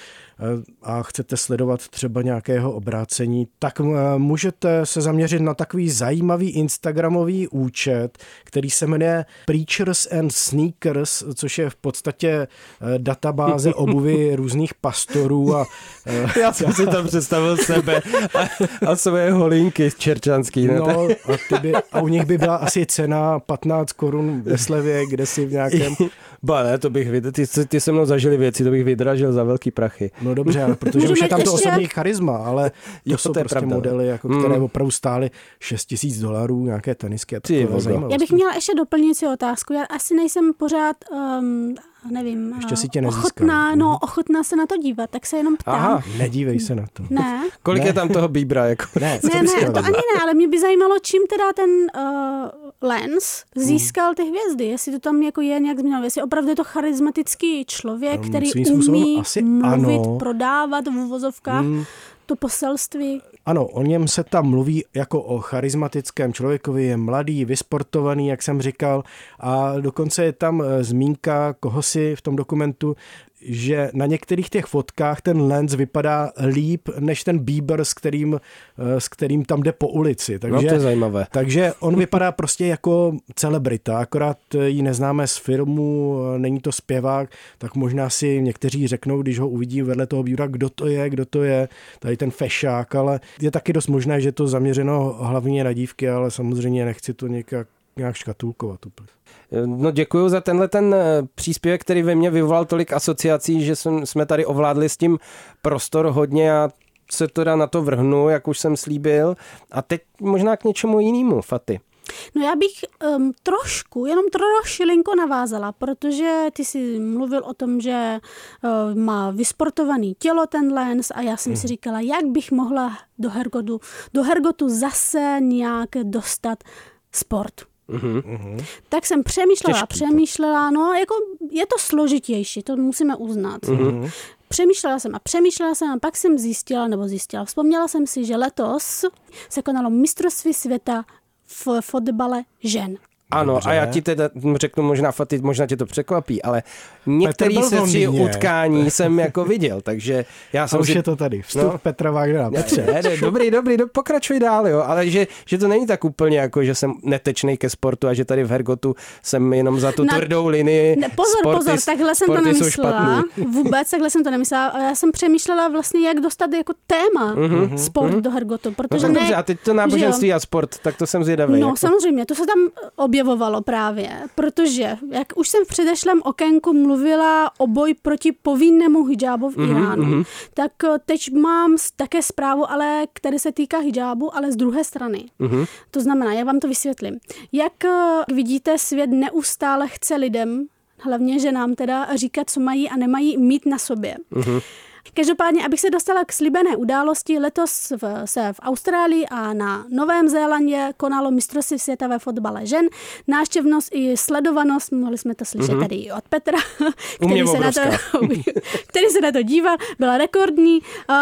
a chcete sledovat třeba nějakého obrácení, tak eh, můžete se zaměřit na takový zajímavý instagramový účet, který se jmenuje Preachers and Sneakers, což je v podstatě eh, databáze obuvy různých pastorů a eh, Já jsem si tam představil sebe a, a své holinky čerčanský. Ne? No, a, ty by, a u nich by byla asi cena 15 korun ve slevě, kde si v nějakém... Ba ne, to bych viděl, ty, ty se mnou zažili věci, to bych vydražil za velký prachy. No dobře, ale protože už je tam to osobní charisma, ale to Jo, jsou to je prostě pravda, modely, jako, Mm. které opravdu stály 6 tisíc dolarů, nějaké tenisky a Ty takové zajímavosti. Já bych měla ještě doplňující otázku. Já asi nejsem pořád, um, nevím, Ještě si tě nezískali. ochotná, Mhm. no, ochotná se na to dívat, tak se jenom ptám. Aha. Nedívej se na to. Ne, Kolik Ne. je tam toho bíbra? Jako? Ne, ne, ne, to ani ne, ale mě by zajímalo, čím teda ten uh, Lens získal ty hvězdy, jestli to tam jako je nějak změnilo, jestli opravdu je to charismatický člověk, Um, který umí asi mluvit, ano. prodávat v uvozovkách to poselství. Ano, o něm se tam mluví jako o charismatickém člověkovi, je mladý, vysportovaný, jak jsem říkal, a dokonce je tam eh, zmínka, koho si v tom dokumentu, že na některých těch fotkách ten Lenz vypadá líp než ten Bieber, s kterým, eh, s kterým tam jde po ulici. Takže, no to je zajímavé. Takže on vypadá prostě jako celebrita, akorát ji neznáme z filmu, není to zpěvák, tak možná si někteří řeknou, když ho uvidí vedle toho Biebera, kdo to je, kdo to je, tady ten fešák, ale je taky dost možné, že to zaměřeno hlavně na dívky, ale samozřejmě nechci to nějak, nějak škatulkovat úplně. No děkuji za tenhle ten eh, příspěvek, který ve mně vyvolal tolik asociací, že jsme tady ovládli s tím prostor hodně a se teda na to vrhnu, jak už jsem slíbil. A teď možná k něčemu jinému, Faty. No já bych um, trošku, jenom trošilinko navázala, protože ty jsi mluvil o tom, že uh, má vysportovaný tělo ten Lens a já jsem hmm. si říkala, jak bych mohla do Hergotu, do Hergotu zase nějak dostat sport. Mm-hmm. Tak jsem přemýšlela, Těžký přemýšlela, no jako je to složitější, to musíme uznat. Mm-hmm. Přemýšlela jsem a přemýšlela jsem a pak jsem zjistila, nebo zjistila, vzpomněla jsem si, že letos se konalo mistrovství světa v fotbale žen. Ano, Dobře. a já ti teda řeknu možná, Faty, možná tě to překvapí, ale některý se tři utkání jsem jako viděl, takže já jsem a už si... je to tady, vstup no. Petra Wagnera. Petře. Ne, ne, dobrý, dobrý, do, pokračuj dál, jo, ale že, že to není tak úplně jako, že jsem netečný ke sportu a že tady v Hergotu jsem jenom za tu Na... tvrdou linii. Ne, pozor, sporty, pozor, takhle jsem to nemyslela. Vůbec takhle jsem to nemyslela. Já jsem přemýšlela vlastně, jak dostat jako téma mm-hmm. sport mm-hmm. do Hergotu, protože no, ne... Dobře, a teď to náboženství a sport, tak to jsem zvědavý. No, jako. samozřejmě, to se tam objevovalo právě, protože, jak už jsem v předešlém okénku mluvila o boj proti povinnému hijabu v mhm, Iránu, mm-hmm. tak eh, teď mám také zprávu, ale které se týká hijabu, ale z druhé strany. Mm-hmm. To znamená, já vám to vysvětlím. Jak eh, vidíte, svět neustále chce lidem, hlavně ženám teda, říkat, co mají a nemají mít na sobě. Mm-hmm. Každopádně, abych se dostala k slíbené události, letos v, se v Austrálii a na Novém Zélandě konalo mistrovství světa ve fotbale žen. Náštěvnost i sledovanost, mohli jsme to slyšet mm-hmm. tady i od Petra, který se, na to, který se na to díval, byla rekordní.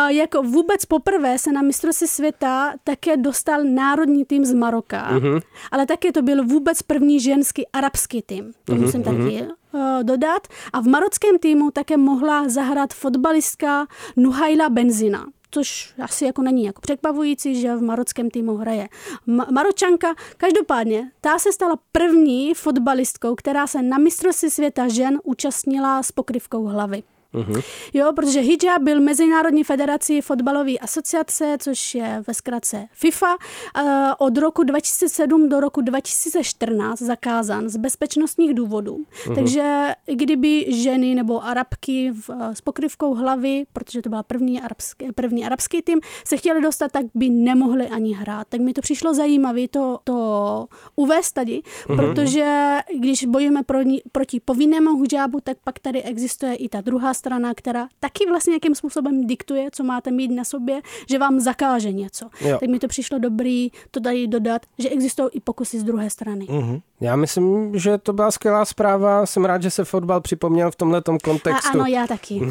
Jako vůbec poprvé se na mistrovství světa také dostal národní tým z Maroka, mm-hmm. ale také to byl vůbec první ženský arabský tým. To mm-hmm. musím taky mhm. Eh, dodat. A v marockém týmu také mohla zahrát fotbalistka Nuhaila Benzina což asi jako není jako překvapující, že v marockém týmu hraje Ma- Maročanka. Každopádně, ta se stala první fotbalistkou, která se na mistrovství světa žen účastnila s pokryvkou hlavy. Uh-huh. Jo, protože hijab byl Mezinárodní federací fotbalové asociace, což je ve zkratce FIFA, eh, od roku 2007 do roku 2014 zakázán z bezpečnostních důvodů. Uh-huh. Takže kdyby ženy nebo arabky v, s pokryvkou hlavy, protože to byl první arabský, první arabský tým, se chtěli dostat, tak by nemohli ani hrát. Tak mi to přišlo zajímavé to, to uvést tady, uh-huh. protože když bojujeme pro, proti povinnému hijabu, tak pak tady existuje i ta druhá strana, která taky vlastně nějakým způsobem diktuje, co máte mít na sobě, že vám zakáže něco. Jo. Tak mi to přišlo dobrý to tady dodat, že existují i pokusy z druhé strany. Uh-huh. Já myslím, že to byla skvělá zpráva. Jsem rád, že se fotbal připomněl v tomhle kontextu. A ano, já taky.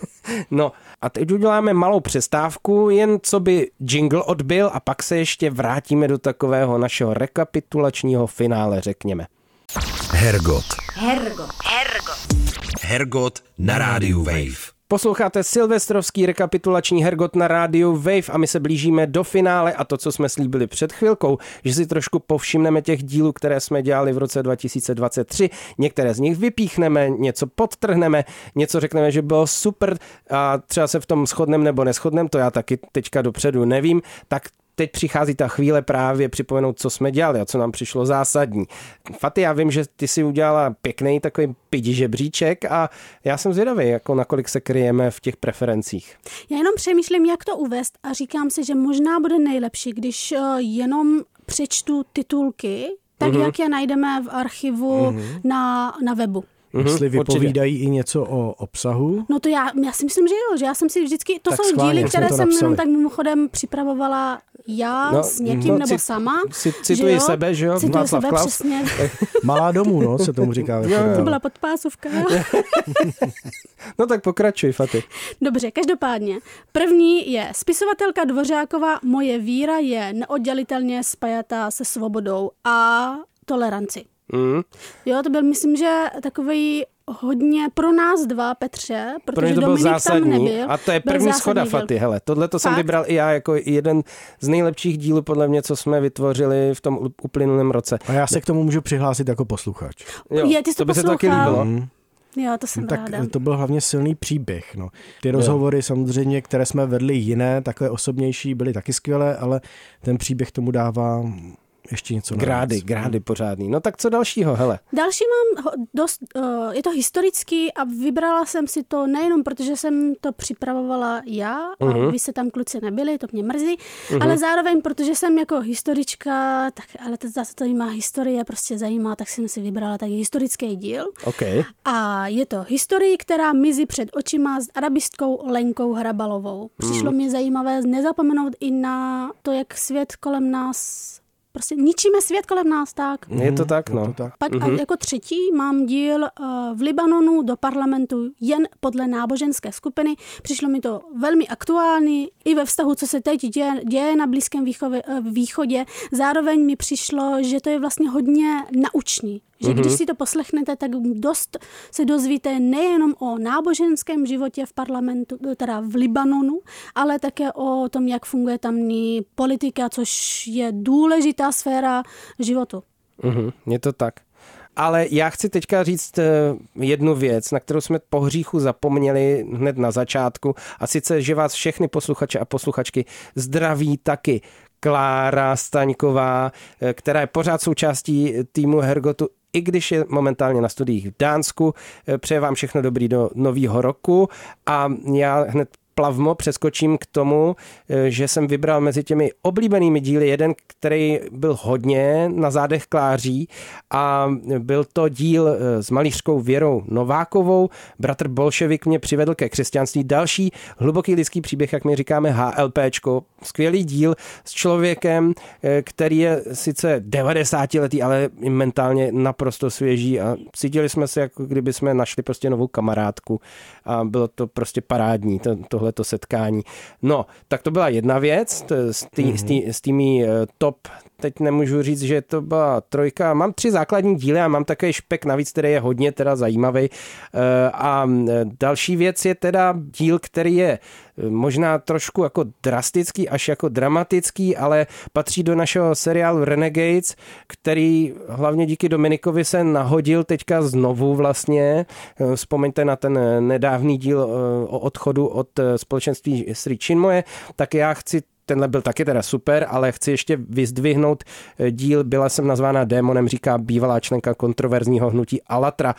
no a teď uděláme malou přestávku, jen co by jingle odbil a pak se ještě vrátíme do takového našeho rekapitulačního finále, řekněme. Hergot. Hergot. Hergot. Hergot na rádiu Wave. Posloucháte silvestrovský rekapitulační Hergot na rádiu Wave a my se blížíme do finále a to, co jsme slíbili před chvilkou, že si trošku povšimneme těch dílů, které jsme dělali v roce 2023. Některé z nich vypíchneme, něco podtrhneme, něco řekneme, že bylo super a třeba se v tom shodnem nebo neschodnem, to já taky teďka dopředu nevím, tak teď přichází ta chvíle právě připomenout, co jsme dělali a co nám přišlo zásadní. Faty, já vím, že ty si udělala pěkný takový pidi žebříček a já jsem zvědavý, jako nakolik se kryjeme v těch preferencích. Já jenom přemýšlím, jak to uvést a říkám si, že možná bude nejlepší, když eh, jenom přečtu titulky, tak mm-hmm. jak je najdeme v archivu mm-hmm. na, na webu. Mm-hmm, Jestli vypovídají určitě. i něco o obsahu? No to já, já si myslím, že jo, že já jsem si vždycky, to tak jsou schválně, díly, které jsem jenom tak mimochodem připravovala já no, s někým no, nebo cit, sama. cituji že jo? sebe, že jo? Cituji Václav sebe, Klaus. přesně. Malá domů, no, se tomu říká. Jo, jo. To byla podpásovka. no tak pokračuj, Faty. Dobře, každopádně. První je spisovatelka Dvořáková Moje víra je neoddělitelně spajatá se svobodou a toleranci. Mm. Jo, to byl, myslím, že takový hodně pro nás dva, Petře, protože Pro mě to byl Dominik zásadní tam nebyl. a to je byl první schoda díl. Faty, hele, tohle to jsem vybral i já jako jeden z nejlepších dílů podle mě, co jsme vytvořili v tom uplynulém roce. A já se k tomu můžu přihlásit jako posluchač. Jo, Je, ty jsi to to by se to taky líbilo. Hmm. Jo, to jsem No, tak ráda. to byl hlavně silný příběh. No. Ty rozhovory samozřejmě, které jsme vedli jiné, takové osobnější, byly taky skvělé, ale ten příběh tomu dává ještě něco navíc. Grády, grády pořádný. No tak co dalšího, hele. Další mám dost, uh, je to historický a vybrala jsem si to nejenom protože jsem to připravovala já a Mhm. vy se tam kluci nebyli, to mě mrzí, ale zároveň protože jsem jako historička, tak ale to zase to má historie, prostě zajímá, tak jsem si vybrala taky historický díl. OK. A je to historie, která mizí před očima s arabistkou Lenkou Hrabalovou. Přišlo Hmm. mi zajímavé nezapomenout i na to, jak svět kolem nás, prostě ničíme svět kolem nás, tak. Je to tak, Je no. to tak. Pak a jako třetí mám díl uh, v Libanonu do parlamentu jen podle náboženské skupiny. Přišlo mi to velmi aktuální i ve vztahu, co se teď děje, děje na Blízkém výchově, uh, východě. Zároveň mi přišlo, že to je vlastně hodně naučný. Že když si to poslechnete, tak dost se dozvíte nejenom o náboženském životě v parlamentu, teda v Libanonu, ale také o tom, jak funguje tamní politika, což je důležitá sféra životu. Mhm, je to tak. Ale já chci teďka říct eh, jednu věc, na kterou jsme po hříchu zapomněli hned na začátku, a sice, že vás všechny posluchače a posluchačky zdraví taky Klára Staňková, eh, která je pořád součástí týmu Hergotu, i když je momentálně na studiích v Dánsku. Eh, Přeje vám všechno dobrý do nového roku a já hned plavmo přeskočím k tomu, eh, že jsem vybral mezi těmi oblíbenými díly jeden, který byl hodně na zádech Kláří a byl to díl eh, s malířskou Věrou Novákovou. Bratr Bolševik mě přivedl ke křesťanství. Další hluboký lidský příběh, jak my říkáme HLPčko. Skvělý díl s člověkem, eh, který je sice 90 letý, ale mentálně naprosto svěží a cítili jsme se, jako kdyby jsme našli prostě novou kamarádku a bylo to prostě parádní, to, tohleto setkání. No, tak to byla jedna věc tý- z tými eh, top teď nemůžu říct, že to byla trojka. Mám tři základní díly a mám takový špek navíc, který je hodně teda zajímavý. Eh, A eh, další věc je teda díl, který je možná trošku jako drastický, až jako dramatický, ale patří do našeho seriálu Renegades, který hlavně díky Dominikovi se nahodil teďka znovu vlastně. Eh, Vzpomeňte na ten nedávný díl eh, o odchodu od eh, společenství Sri Chinmoje, tak já chci Tenhle byl taky teda super, ale chci ještě vyzdvihnout díl, byla jsem nazvána démonem, říká bývalá členka kontroverzního hnutí Alatra.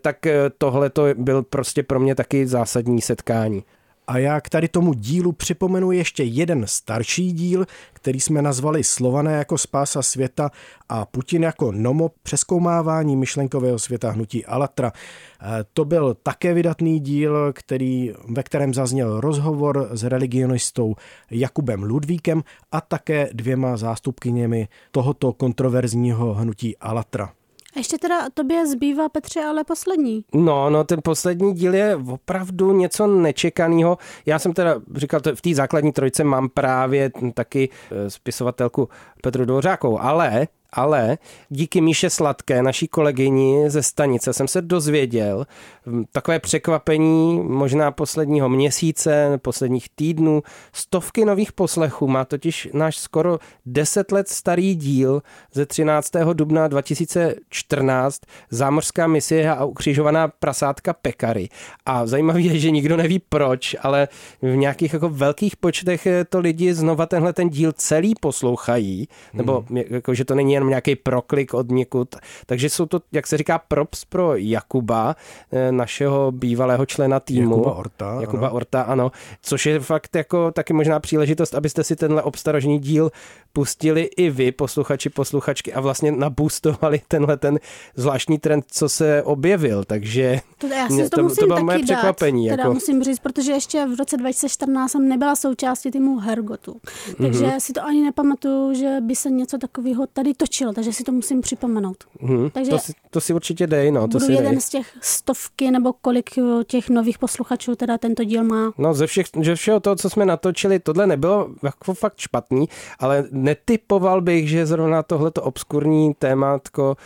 Tak tohle to byl prostě pro mě taky zásadní setkání. A já k tady tomu dílu připomenu ještě jeden starší díl, který jsme nazvali Slované jako spása světa a Putin jako nomo přeskoumávání myšlenkového světa hnutí Alatra. E, To byl také vydatný díl, který, ve kterém zazněl rozhovor s religionistou Jakubem Ludvíkem a také dvěma zástupkyněmi tohoto kontroverzního hnutí Alatra. A ještě teda tobě zbývá, Petře, ale poslední. No, no, ten poslední díl je opravdu něco nečekaného. Já jsem teda říkal, v té základní trojce mám právě taky eh, spisovatelku Petru Dvořákovou, ale ale díky Míše Sladké, naší kolegyni ze stanice, jsem se dozvěděl takové překvapení možná posledního měsíce, posledních týdnů. Stovky nových poslechů má totiž náš skoro 10 let starý díl ze 13. dubna 2014 Zámořská misie a ukřižovaná prasátka Pekary. A zajímavé je, že nikdo neví proč, ale v nějakých jako velkých počtech eh, to lidi znova tenhle ten díl celý poslouchají, nebo jako, že to není jenom nějaký proklik od někud. Takže jsou to, jak se říká, props pro Jakuba, eh, našeho bývalého člena týmu. Jakuba Orta, Jakuba ano. Orta, ano. Což je fakt jako taky možná příležitost, abyste si tenhle obstarožní díl pustili i vy, posluchači, posluchačky, a vlastně nabustovali tenhle ten zvláštní trend, co se objevil. Takže To, já mě- si to, to- to musím bylo taky moje dát. překvapení, Teda jako. musím říct, protože ještě v roce 2014 jsem nebyla součástí týmu Hergotu. Takže Mhm. si to ani nepamatuju, že by se něco takového tady točilo, takže si to musím připomenout. hm, Takže to, si, to si určitě dej, no. To budu si dej. jeden z těch stovky nebo kolik jo, těch nových posluchačů teda tento díl má. No ze, všech, ze všeho toho, co jsme natočili, tohle nebylo jako fakt špatný, ale netypoval bych, že zrovna tohleto obskurní témátko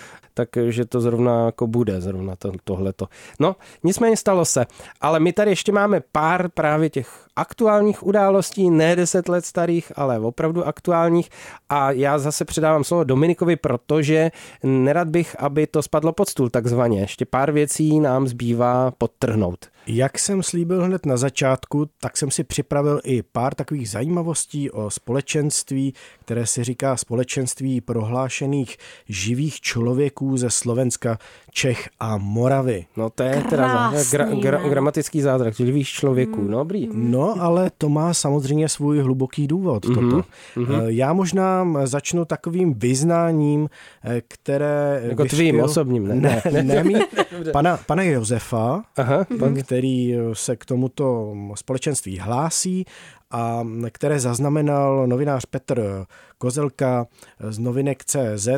takže to zrovna jako bude, zrovna to, tohleto. No, nicméně stalo se. Ale my tady ještě máme pár právě těch aktuálních událostí, ne deset let starých, ale opravdu aktuálních. A já zase předávám slovo Dominikovi, protože nerad bych, aby to spadlo pod stůl takzvaně. Ještě pár věcí nám zbývá podtrhnout. Jak jsem slíbil hned na začátku, tak jsem si připravil i pár takových zajímavostí o společenství, které si říká společenství prohlášených živých člověků ze Slovenska, Čech a Moravy. No to je teda gra, gra, gramatický zázrak živých člověků, mm. no dobrý. No ale to má samozřejmě svůj hluboký důvod mm-hmm. toto. Mm-hmm. Já možná začnu takovým vyznáním, eh, které... Jako vyšpil... tvým osobním, ne? Ne, ne, ne, ne pana, pana Josefa, Aha, mm-hmm. Který se k tomuto společenství hlásí a které zaznamenal novinář Petr Kozelka z novinek CZ,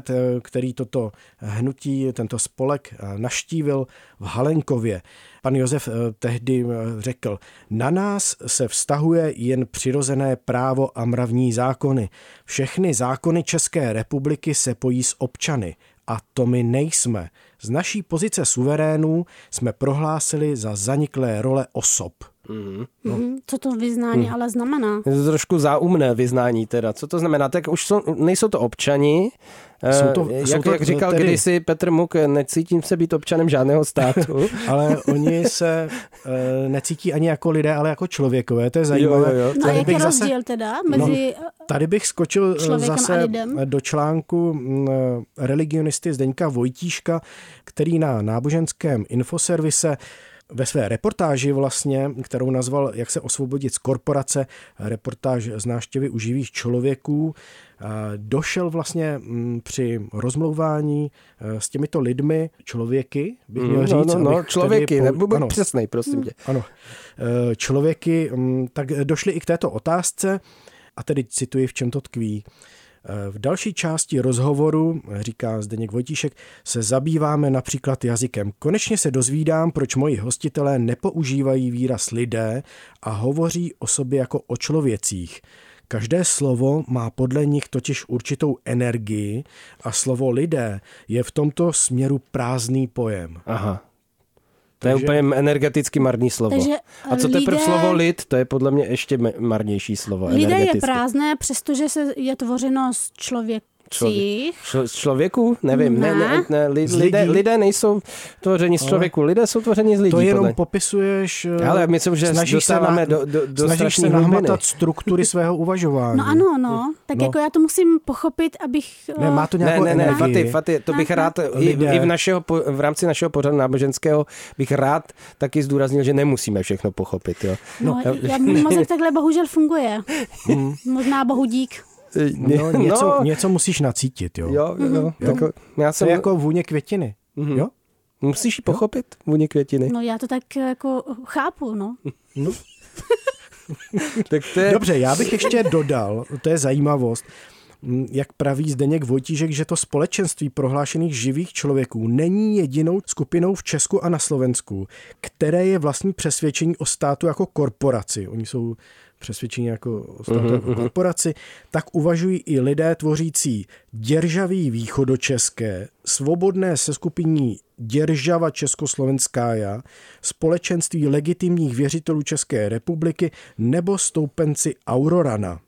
který toto hnutí, tento spolek naštívil v Halenkově. Pan Josef eh, tehdy eh, řekl, na nás se vztahuje jen přirozené právo a mravní zákony. Všechny zákony České republiky se pojí s občany. A to my nejsme. Z naší pozice suverénů jsme prohlásili za zaniklé role osob. Mm-hmm. No. Mm-hmm. Co to vyznání mm. ale znamená? Je to trošku záumné vyznání teda. Co to znamená? Tak už jsou, nejsou to občani, jsou to, jak, jsou to, jak říkal tedy... kdysi Petr Muk, necítím se být občanem žádného státu. ale oni se e, necítí ani jako lidé, ale jako člověkové, to je zajímavé. Jo, jo, jo. No a jaký je rozdíl teda mezi no, Tady bych skočil zase do článku religionisty Zdeňka Vojtíška, který na náboženském infoservise ve své reportáži vlastně, kterou nazval Jak se osvobodit z korporace, reportáž z náštěvy u živých člověků, došel vlastně mm, při rozmlouvání e, s těmito lidmi, člověky, bych měl mm, říct. No, no, no člověky, po... nebudu přesnej, prosím tě. Ano, e, člověky, mm, tak došli i k této otázce, a tedy cituji, v čem to tkví. V další části rozhovoru, říká Zdeněk Vojtíšek, se zabýváme například jazykem. Konečně se dozvídám, proč moji hostitelé nepoužívají výraz lidé a hovoří o sobě jako o člověcích. Každé slovo má podle nich totiž určitou energii a slovo lidé je v tomto směru prázdný pojem. Aha. To je úplně energeticky marný slovo. Takže a co lidé, teprve slovo lid, to je podle mě ještě marnější slovo. Lidé je prázdné, přestože se je tvořeno z člověk, Člověk, z člověku? Nevím. Ne, ne, ne, li, lidé, lidé nejsou tvoření z člověku, lidé jsou tvoření z lidí. To jenom podle. popisuješ, eh, Ale myslím, že snažíš se, na, do, do, do snažíš se nahmatat struktury svého uvažování. No ano, no. Tak no. jako já to musím pochopit, abych... Ne, má to nějakou ne, ne, ne, Faty, Faty, to bych rád, i, i v, našeho, v rámci našeho pořadu náboženského bych rád taky zdůraznil, že nemusíme všechno pochopit. Jo. No, no já, můj mozek takhle bohužel funguje. Hmm. Možná bohu dík. No, něco, no. něco musíš nacítit, jo. Jo, jo. jo. jo. Tak, já jsem... To je jako vůně květiny, mm-hmm. jo? Musíš ji pochopit, jo? vůně květiny. No já to tak jako chápu, no. no. tak to je... Dobře, já bych ještě dodal, to je zajímavost, jak praví Zdeněk Vojtížek, že to společenství prohlášených živých člověků není jedinou skupinou v Česku a na Slovensku, které je vlastní přesvědčení o státu jako korporaci. Oni jsou přesvědčení jako o státu uh-huh, jako korporaci, tak uvažují i lidé tvořící děržavý východočeské, svobodné seskupiní Děržava Československája, společenství legitimních věřitelů České republiky nebo stoupenci Aurorana.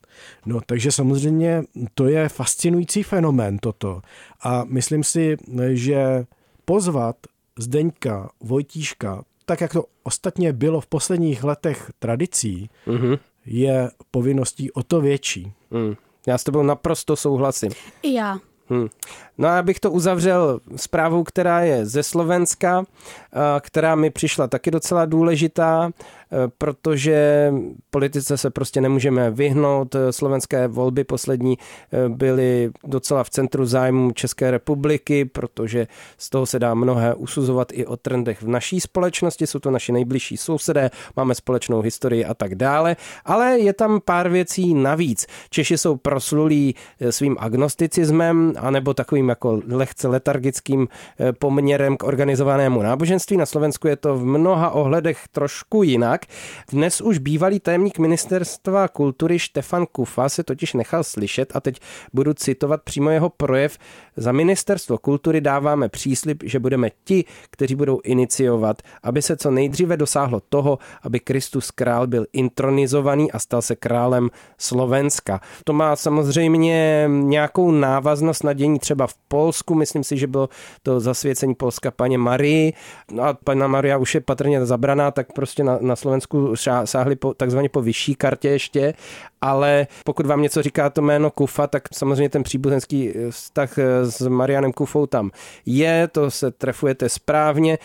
No, takže samozřejmě to je fascinující fenomén toto. A myslím si, že pozvat Zdeňka Vojtíška, tak jak to ostatně bylo v posledních letech tradicí, mm-hmm. Je povinností o to větší. Mm. Já s tebou naprosto souhlasím. I já. Hmm. No a abych to uzavřel zprávou, která je ze Slovenska, která mi přišla taky docela důležitá. Eh, protože politice se prostě nemůžeme vyhnout. Slovenské volby poslední eh, byly docela v centru zájmu České republiky, protože z toho se dá mnohé usuzovat i o trendech v naší společnosti. Jsou to naši nejbližší sousedé, máme společnou historii a tak dále, ale je tam pár věcí navíc. Češi jsou proslulí eh, svým agnosticismem anebo takovým jako lehce letargickým poměrem k organizovanému náboženství. Na Slovensku je to v mnoha ohledech trošku jinak. Dnes už bývalý tajemník ministerstva kultury Štefan Kufa se totiž nechal slyšet a teď budu citovat přímo jeho projev. Za ministerstvo kultury dáváme příslip, že budeme ti, kteří budou iniciovat, aby se co nejdříve dosáhlo toho, aby Kristus král byl intronizovaný a stal se králem Slovenska. To má samozřejmě nějakou návaznost na dění třeba v Polsku. Myslím si, že bylo to zasvěcení Polska paně Marii. No a pana Maria už je patrně zabraná, tak prostě na, na Slovensku sáhli po, takzvaně po vyšší kartě ještě. Ale pokud vám něco říká to jméno Kufa, tak samozřejmě ten příbuzenský vztah s Marianem Kufou tam je, to se trefujete správně.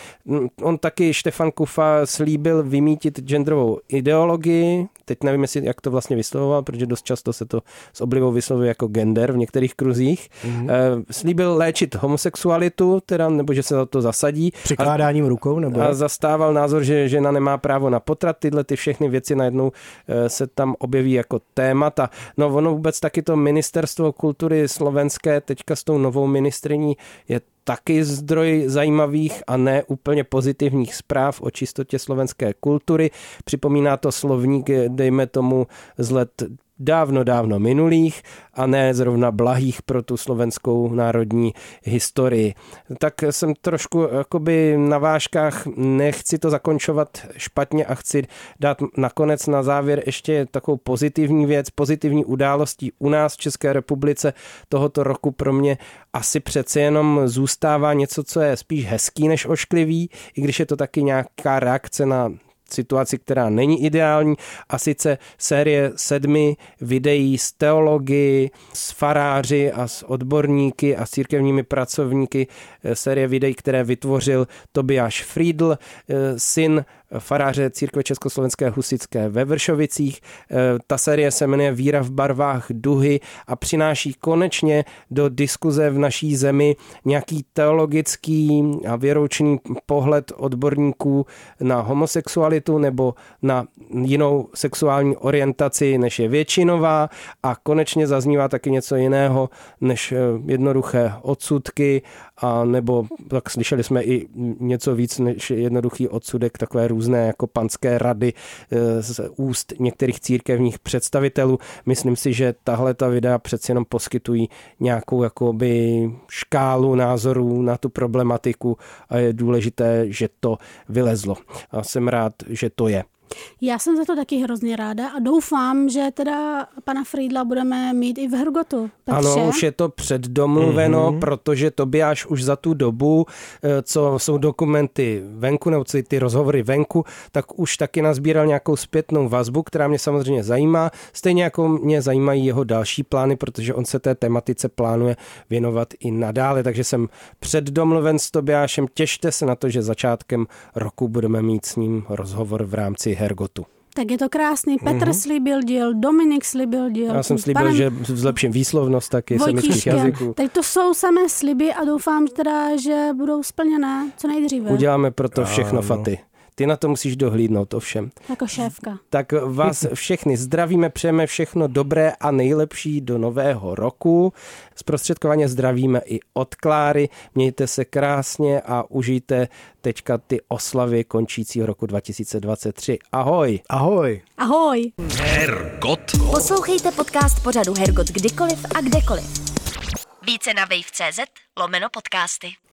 On taky, Štefan Kufa, slíbil vymítit genderovou ideologii, teď nevím, jestli, jak to vlastně vyslovoval, protože dost často se to s oblivou vyslovuje jako gender v některých kruzích. Mm-hmm. Slíbil léčit homosexualitu, teda, nebo že se za to zasadí. Přikládáním a, rukou? Nebo? A zastával názor, že žena nemá právo na potrat. Tyhle ty všechny věci najednou eh, se tam objeví jako témata. No ono vůbec taky to ministerstvo kultury slovenské teďka s tou novou ministriní je taky zdroj zajímavých a ne úplně pozitivních zpráv o čistotě slovenské kultury. Připomíná to slovník, dejme tomu, z let dávno, dávno minulých a ne zrovna blahých pro tu slovenskou národní historii. Tak jsem trošku jakoby na vážkách, nechci to zakončovat špatně a chci dát nakonec na závěr ještě takovou pozitivní věc, pozitivní událostí u nás v České republice tohoto roku pro mě asi přece jenom zůstává něco, co je spíš hezký než ošklivý, i když je to taky nějaká reakce na situaci, která není ideální a sice série sedmi videí s teology, s faráři a s odborníky a s církevními pracovníky, eh, série videí, které vytvořil Tobiáš Friedl, eh, syn faráře církve Československé husické ve Vršovicích. E, ta série se jmenuje Víra v barvách duhy a přináší konečně do diskuze v naší zemi nějaký teologický a věroučný pohled odborníků na homosexualitu nebo na jinou sexuální orientaci, než je většinová a konečně zaznívá taky něco jiného než e, jednoduché odsudky a nebo tak slyšeli jsme i něco víc než jednoduchý odsudek, takové různé jako panské rady eh, z úst některých církevních představitelů. Myslím si, že tahle ta videa přeci jenom poskytují nějakou jakoby škálu názorů na tu problematiku a je důležité, že to vylezlo. A jsem rád, že to je. Já jsem za to taky hrozně ráda a doufám, že teda pana Friedla budeme mít i v Hrgotu. Petře. Ano, už je to předdomluveno, mm-hmm. protože Tobiáš už za tu dobu, eh, co jsou dokumenty venku, nebo co ty rozhovory venku, tak už taky nazbíral nějakou zpětnou vazbu, která mě samozřejmě zajímá. Stejně jako mě zajímají jeho další plány, protože on se té tematice plánuje věnovat i nadále, takže jsem předdomluven s Tobiášem. Těšte se na to, že začátkem roku budeme mít s ním rozhovor v rámci Hergotu. Tak je to krásný. Petr mm-hmm. slíbil díl, Dominik slíbil díl. Já jsem slíbil, že zlepším výslovnost taky semických jazyků. Tak to jsou samé sliby a doufám teda, že budou splněné co nejdříve. Uděláme proto všechno, Faty. Ty na to musíš dohlídnout, ovšem. Jako šéfka. Tak vás všechny zdravíme, přejeme všechno dobré a nejlepší do nového roku. Zprostředkovaně zdravíme i od Kláry. Mějte se krásně a užijte teďka ty oslavy končícího roku 2023. Ahoj. Ahoj. Ahoj. Hergot. Poslouchejte podcast pořadu Hergot kdykoliv a kdekoliv. Více na wave.cz lomeno podcasty.